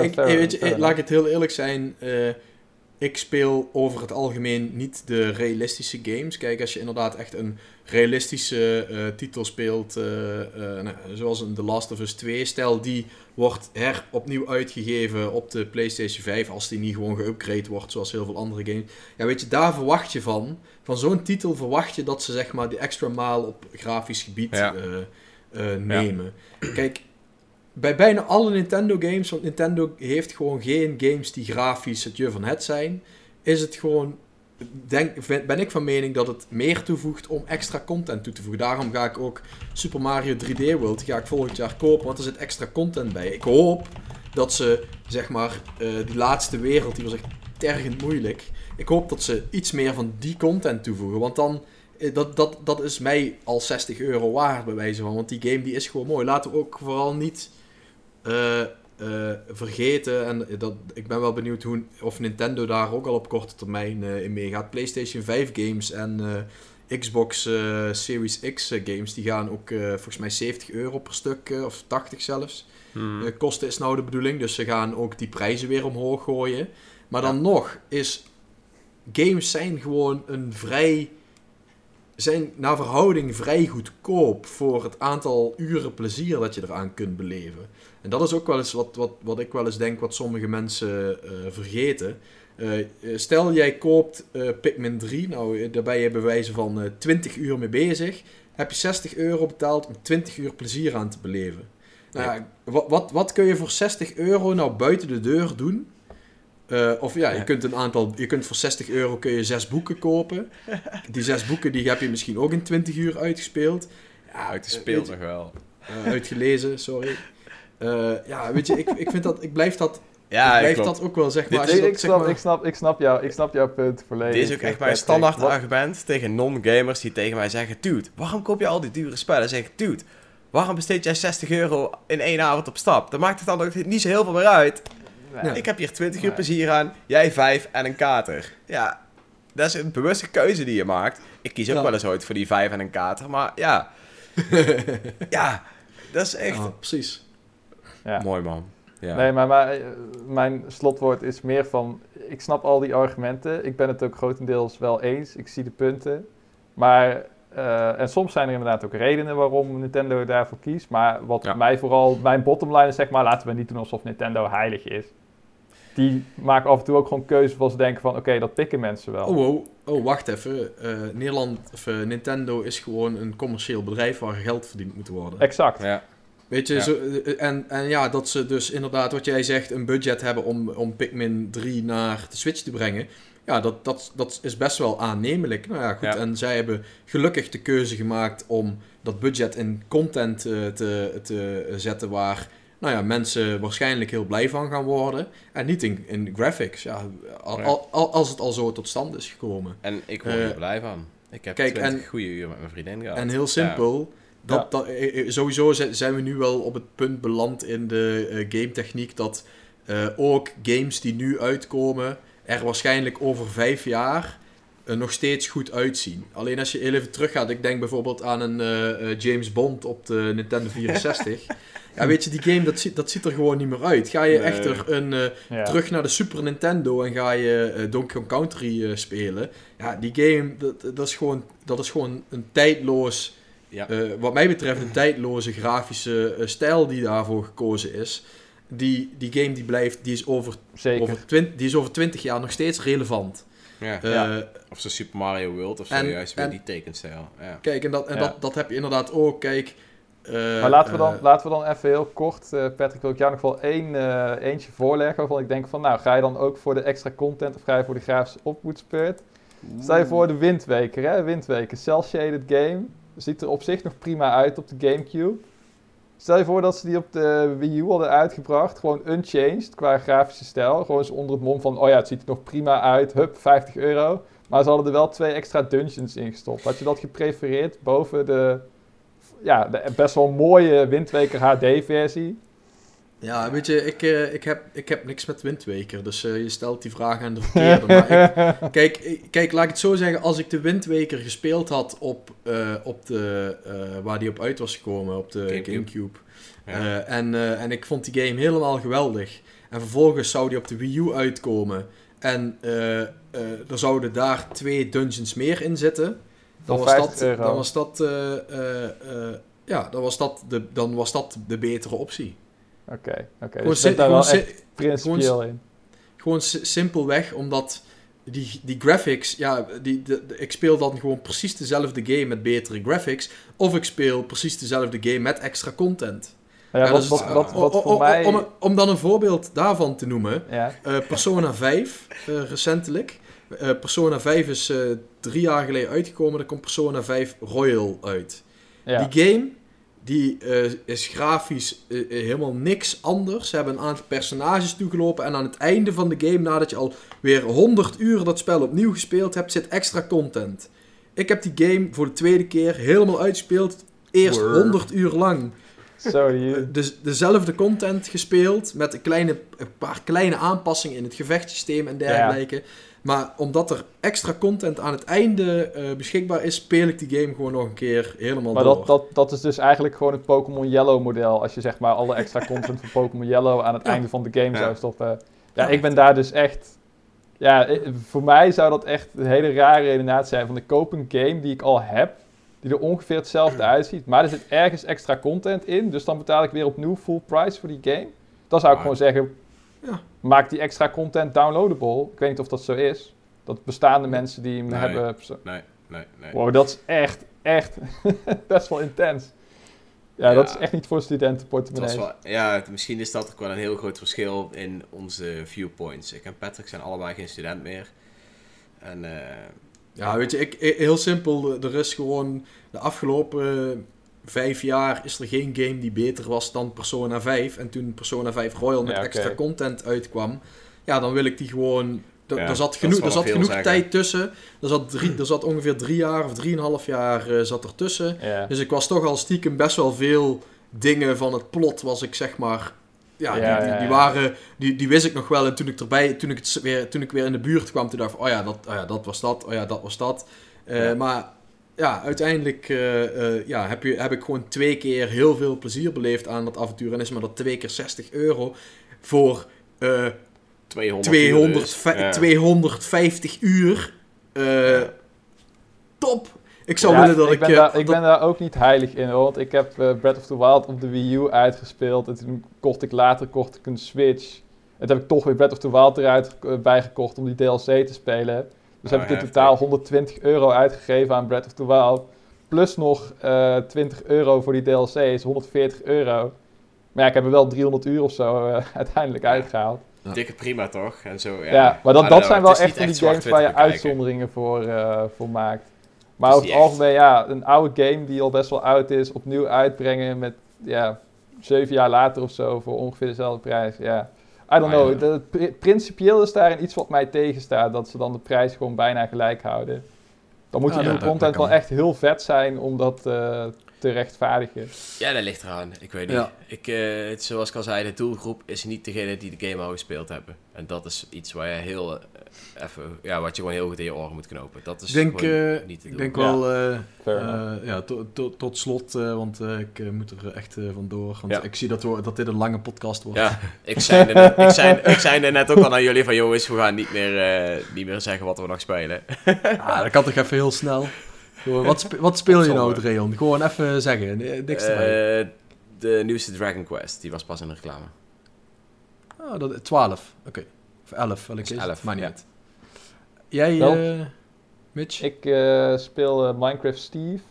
ik, fair- eh, weet je, fair eh, laat ik het heel eerlijk zijn. eh, ik speel over het algemeen niet de realistische games. Kijk, als je inderdaad echt een realistische eh, titel speelt, eh, eh, nou, zoals een The Last of Us 2, stel die wordt her opnieuw uitgegeven op de PlayStation 5, als die niet gewoon geüpgrade wordt, zoals heel veel andere games. Ja, weet je, daar verwacht je van. Van zo'n titel verwacht je dat ze zeg maar die extra maal op grafisch gebied Ja. eh, eh, nemen. Kijk, bij bijna alle Nintendo games, want Nintendo heeft gewoon geen games die grafisch het je van het zijn, is het gewoon, denk, ben ik van mening dat het meer toevoegt om extra content toe te voegen. Daarom ga ik ook Super Mario 3D World, ga ik volgend jaar kopen, want er zit extra content bij. Ik hoop dat ze, zeg maar, eh, die laatste wereld, die was echt tergend moeilijk. Ik hoop dat ze iets meer van die content toevoegen, want dan... eh, Dat, dat, dat is mij al 60 euro waard, bij wijze van. Want die game die is gewoon mooi. Laten we ook vooral niet eh, eh, vergeten. En dat, ik ben wel benieuwd hoe, of Nintendo daar ook al op korte termijn in meegaat. PlayStation 5 games en Xbox Series X games, die gaan ook volgens mij 70 euro per stuk, of 80 zelfs. Hmm. Kosten is nou de bedoeling, dus ze gaan ook die prijzen weer omhoog gooien. Maar dan Ja. nog is games zijn gewoon een vrij zijn naar verhouding vrij goedkoop voor het aantal uren plezier dat je eraan kunt beleven. En dat is ook wel eens wat, wat, wat ik wel eens denk wat sommige mensen eh, vergeten. Eh, eh, stel jij koopt Pikmin 3, nou daar ben je bij wijze van eh 20 uur mee bezig. Heb je 60 euro betaald om 20 uur plezier aan te beleven. Nou, ja, wat, wat, wat kun je voor 60 euro nou buiten de deur doen? Eh, of ja, je kunt een aantal, je kunt voor 60 euro kun je zes boeken kopen. Die zes boeken die heb je misschien ook in 20 uur uitgespeeld. Ja, Uit de eh, nog wel. eh, uitgelezen, sorry. Eh, ja, weet je, ik, ik vind dat, ik blijf dat, Ja, ik blijf klopt. dat ook wel zeg Dit maar. Ik, dat, ik, zeg snap, maar ik, snap, ik, snap jou, ik snap jouw punt volledig. Dit is ook echt mijn standaard Wat- argument tegen non-gamers die tegen mij zeggen... Dude, waarom koop je al die dure spellen? Dan zeg ik, dude, waarom besteed jij 60 euro in één avond op stap? Dan maakt het dan ook niet zo heel veel meer uit. Nee. Ik heb hier 20 uur plezier aan, jij 5 en een kater. Ja, dat is een bewuste keuze die je maakt. Ik kies ook Ja. wel eens ooit voor die 5 en een kater, maar ja. ja, dat is echt precies. Ja. mooi man. Ja. Nee, maar, maar eh, mijn slotwoord is meer van... Ik snap al die argumenten. Ik ben het ook grotendeels wel eens. Ik zie de punten. Maar... eh, en soms zijn er inderdaad ook redenen waarom Nintendo daarvoor kiest. Maar wat Ja. mij vooral... Mijn bottomline is zeg maar... Laten we niet doen alsof Nintendo heilig is. Die maken af en toe ook gewoon keuzes waar ze denken van... Oké, dat pikken mensen wel. Oh, oh, oh, wacht even. Eh, Nederland, of, eh, Nintendo is gewoon een commercieel bedrijf waar geld verdiend moet worden. Exact. Ja. Weet je, Ja. zo, eh, en, en ja, dat ze dus inderdaad, wat jij zegt, een budget hebben om, om Pikmin 3 naar de Switch te brengen. Ja, dat, dat, dat is best wel aannemelijk. Nou ja, goed. Ja. En zij hebben gelukkig de keuze gemaakt om dat budget in content eh, te, te zetten waar nou ja, mensen waarschijnlijk heel blij van gaan worden. En niet in, in graphics. Ja, al, Ja. al- al- als het al zo tot stand is gekomen. En ik word Eh, er blij van. Ik heb kijk, 20 en- goede uur met mijn vriendin gehad. En heel simpel. Dat, Ja. dat, eh, eh, sowieso zi- zijn we nu wel op het punt beland in de eh, game techniek dat eh, ook games die nu uitkomen er waarschijnlijk over vijf jaar eh, nog steeds goed uitzien. Alleen als je heel even teruggaat, ik denk bijvoorbeeld aan een eh, eh, James Bond op de Nintendo 64. Ja, weet je, die game dat ziet, dat ziet er gewoon niet meer uit. Ga je Nee. echter een, eh, Ja. terug naar de Super Nintendo en ga je eh, Donkey Kong Country eh, spelen. Ja, die game, dat, dat, is, gewoon, dat is gewoon een tijdloos, Ja. eh, wat mij betreft, een tijdloze grafische eh, stijl die daarvoor gekozen is. Die, die game die blijft, die is over, Zeker. over, twin- die is over 20 jaar nog steeds relevant. Ja. Eh, Ja. Of zo Super Mario World of zo, En- juist weer en- die tekenstijl. Ja. Kijk, en, dat, en Ja. dat, dat heb je inderdaad ook. Kijk, eh, Maar laten we, dan, eh, laten we dan even heel kort, eh, Patrick, wil ik jou nog wel één, eentje voorleggen waarvan ik denk van, nou, ga je dan ook voor de extra content of ga je voor de grafische opvoedspurt? Stel je voor de Windweker, hè, Windweker, cel-shaded game, ziet er op zich nog prima uit op de Gamecube. Stel je voor dat ze die op de Wii U hadden uitgebracht, gewoon unchanged qua grafische stijl, gewoon eens onder het mom van, oh ja, het ziet er nog prima uit, hup, 50 euro. Maar ze hadden er wel twee extra dungeons in gestopt. Had je dat geprefereerd boven de, ja, de best wel mooie Windweker HD-versie? Ja, weet je, ik, eh, ik, heb, ik heb niks met Windweker, dus eh, je stelt die vraag aan de verkeerde. maar ik, kijk, ik- kijk, laat ik het zo zeggen, als ik de Windweker gespeeld had op, eh, op de, eh, waar die op uit was gekomen, op de Gamecube. Gamecube, Ja. eh, en, eh, en ik vond die game helemaal geweldig, en vervolgens zou die op de Wii U uitkomen, en eh, eh, er zouden daar twee dungeons meer in zitten, dan was 50 dat, euro. dan was dat, ja, dan was dat, de, dan was dat de betere optie. Oké, oké. Gewoon, Dus daar gewoon, wel echt principieel in. gewoon si- simpelweg omdat die, die graphics, ja, die, de, de- ik speel dan gewoon precies dezelfde game met betere graphics. Of ik speel precies dezelfde game met extra content. Ja, Ja, wat, dat is wat, het- wat, O- wat o- voor mij... om, om dan een voorbeeld daarvan te noemen. ja, eh, Persona 5, eh, recentelijk. Eh, Persona 5 is drie jaar geleden uitgekomen. Er komt Persona 5 Royal uit. ja. Die game die, eh, is grafisch eh, eh, helemaal niks anders. Ze hebben een aantal personages toegelopen. En aan het einde van de game, nadat je al weer 100 uur dat spel opnieuw gespeeld hebt, zit extra content. Ik heb die game voor de tweede keer helemaal uitgespeeld. Eerst Word. 100 uur lang die... de, dezelfde content gespeeld. Met een, kleine, een paar kleine aanpassingen in het gevechtsysteem en dergelijke. Maar omdat er extra content aan het einde eh, beschikbaar is, speel ik die game gewoon nog een keer helemaal Maar door. dat, dat, dat is dus eigenlijk gewoon het Pokémon Yellow model. Als je zeg maar alle extra content van Pokémon Yellow aan het Ja. einde van de game Ja. zou stoppen. Ja, Ja. ik ben daar dus echt... Ja, voor mij zou dat echt een hele rare redenatie zijn. Van ik koop een game die ik al heb, die er ongeveer hetzelfde uitziet. Maar er zit ergens extra content in, dus dan betaal ik weer opnieuw full price voor die game. Dan zou ik Maar- gewoon zeggen, Ja. maak die extra content downloadable. Ik weet niet of dat zo is. Dat bestaande mensen die hem Nee. hebben... Nee, nee, nee. Wow, dat is echt, echt best wel intens. Ja, Ja. dat is echt niet voor wel, ja, het- misschien is dat ook wel een heel groot verschil in onze viewpoints. Ik en Patrick zijn allebei geen student meer. En eh, Ja, weet je, ik, ik- heel simpel. Er is gewoon de afgelopen vijf jaar is er geen game die beter was dan Persona 5. En toen Persona 5 Royal met Ja, extra content uitkwam, ja, dan wil ik die gewoon. Er, Ja, zat genoeg, er zat genoeg zeggen. tijd tussen. Er zat, drie, er zat ongeveer drie jaar of drieënhalf jaar eh, zat er tussen. Ja. Dus ik was toch al stiekem best wel veel dingen van het plot was ik zeg maar. Ja, die, die, waren, die, die wist ik nog wel. En toen ik erbij, toen ik, het weer, toen ik weer in de buurt kwam, toen dacht ik, oh ja, dat, oh ja, dat was dat, oh ja, dat was dat. Eh. Maar ja, uiteindelijk eh, eh, ja, heb, je, heb ik gewoon twee keer heel veel plezier beleefd aan dat avontuur. En is maar dat twee keer 60 euro voor eh 200 200, uur dus. fi- Ja. 250 uur. Eh, Ja. Top! Ik zou Ja, willen dat ik... ik, ben eh, daar, ik dat- ben daar ook niet heilig in, hoor, want ik heb eh, Breath of the Wild op de Wii U uitgespeeld. En toen kocht ik later kocht ik een Switch. En toen heb ik toch weer Breath of the Wild eruit eh, bijgekocht om die DLC te spelen. Dus Oh, heb ik in heftig. totaal 120 euro uitgegeven aan Breath of the Wild. Plus nog eh 20 euro voor die DLC, is 140 euro. Maar ja, ik heb er wel 300 uur of zo eh, uiteindelijk Ja. uitgehaald. Ja. Dikke prima toch? En zo, ja. Ja, maar dat, dat know, zijn wel echt van die games waar je bekijken. uitzonderingen voor, eh, voor maakt. Maar Het over het algemeen, ja, een oude game die al best wel oud is, opnieuw uitbrengen met, ja, zeven jaar later of zo voor ongeveer dezelfde prijs. Ja, I don't Ah, know. ja. De, pri- principieel is daarin iets wat mij tegenstaat, dat ze dan de prijs gewoon bijna gelijk houden. Dan moet die nieuwe dat- content wel echt heel vet zijn om dat eh, te rechtvaardigen. Ja, dat ligt eraan. Ik weet niet. Ja. Ik, eh, het- zoals ik al zei, de doelgroep is niet degene die de game al gespeeld hebben. En dat is iets waar je heel, eh, even, ja, wat je gewoon heel goed in je oren moet knopen. Dat is Ik denk, gewoon eh, niet te ik denk Ja. wel, eh, eh, enough. ja, to- to- tot slot, eh, want eh, ik moet er echt vandoor. Want Ja. ik zie dat, we, dat dit een lange podcast wordt. Ja, ik zei, er net, ik, zei, ik zei er net ook al aan jullie van jongens, we gaan niet meer, eh, niet meer zeggen wat we nog spelen. Ah, dat kan toch even heel snel. Wat, spe- wat speel je nou. Dreon? Gewoon even zeggen. Niks erbij. Eh, de nieuwste Dragon Quest, die was pas in de reclame. Oh, dat, 12. Oké. Of 11, welke Is is het? 11, Maar niet ja. uit. Jij, eh Mitch? Ik eh, speel Minecraft Steve.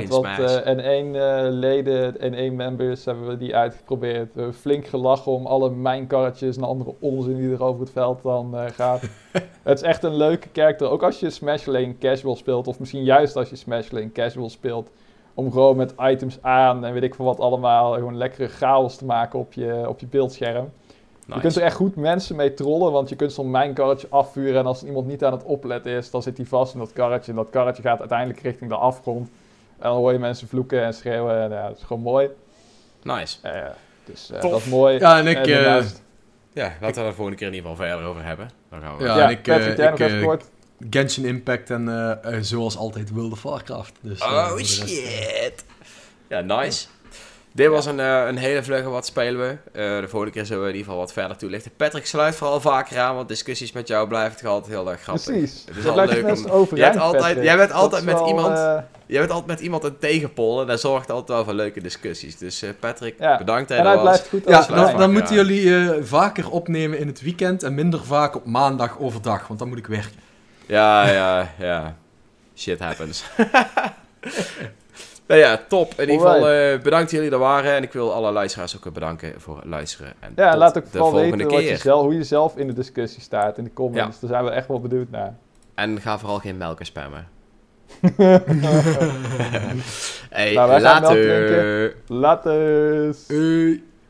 Met wat Smash. eh N1 eh, leden, N1-members hebben we die uitgeprobeerd. We hebben flink gelachen om alle mijnkarretjes en andere onzin die er over het veld dan eh, gaat. het is echt een leuke karakter. Ook als je Smash alleen casual speelt, of misschien juist als je Smash alleen casual speelt. Om gewoon met items aan en weet ik veel wat allemaal, gewoon lekkere chaos te maken op je, op je beeldscherm. Je kunt er echt goed mensen mee trollen, want je kunt zo'n mijnkarretje afvuren en als iemand niet aan het opletten is, dan zit hij vast in dat karretje. En dat karretje gaat uiteindelijk richting de afgrond. En dan hoor je mensen vloeken en schreeuwen en ja, dat is gewoon mooi. Nice. Eh, dus eh, dat is mooi. Ja, en ik... En eh, daarnaast- Ja, laten we daar de volgende keer in ieder geval verder over hebben. Dan gaan we... Ja, ja, en ik, eh, ik, nog even kort. Genshin Impact en zoals altijd World of Warcraft. Dus, Oh shit. Ja, nice. Dit was een, eh, een hele vlugge wat spelen we. Eh, de volgende keer zullen we in ieder geval wat verder toelichten. Patrick, sluit vooral vaker aan, want discussies met jou blijven toch altijd heel erg grappig. Precies. Het is Dat al blijft leuk best om- overeind, Jij, hebt altijd, jij bent altijd met wel, iemand... eh, Jij bent altijd met iemand een tegenpol en dat zorgt altijd wel voor leuke discussies. Dus eh, Patrick, Ja, bedankt dat en hij blijft goed Ja, dan, dan moeten jullie eh, vaker opnemen in het weekend en minder vaak op maandag overdag, want dan moet ik werken. Ja, ja, ja. Shit happens. nou ja, top. In ieder geval eh, bedankt dat jullie er waren. En ik wil alle luisteraars ook bedanken voor het luisteren. En Ja, tot laat ook de vooral volgende weten wat je keer. zelf, hoe je zelf in de discussie staat in de comments. Daar zijn we echt wel benieuwd naar. En ga vooral geen melken spammen. hey, Nou, melk later. Eh,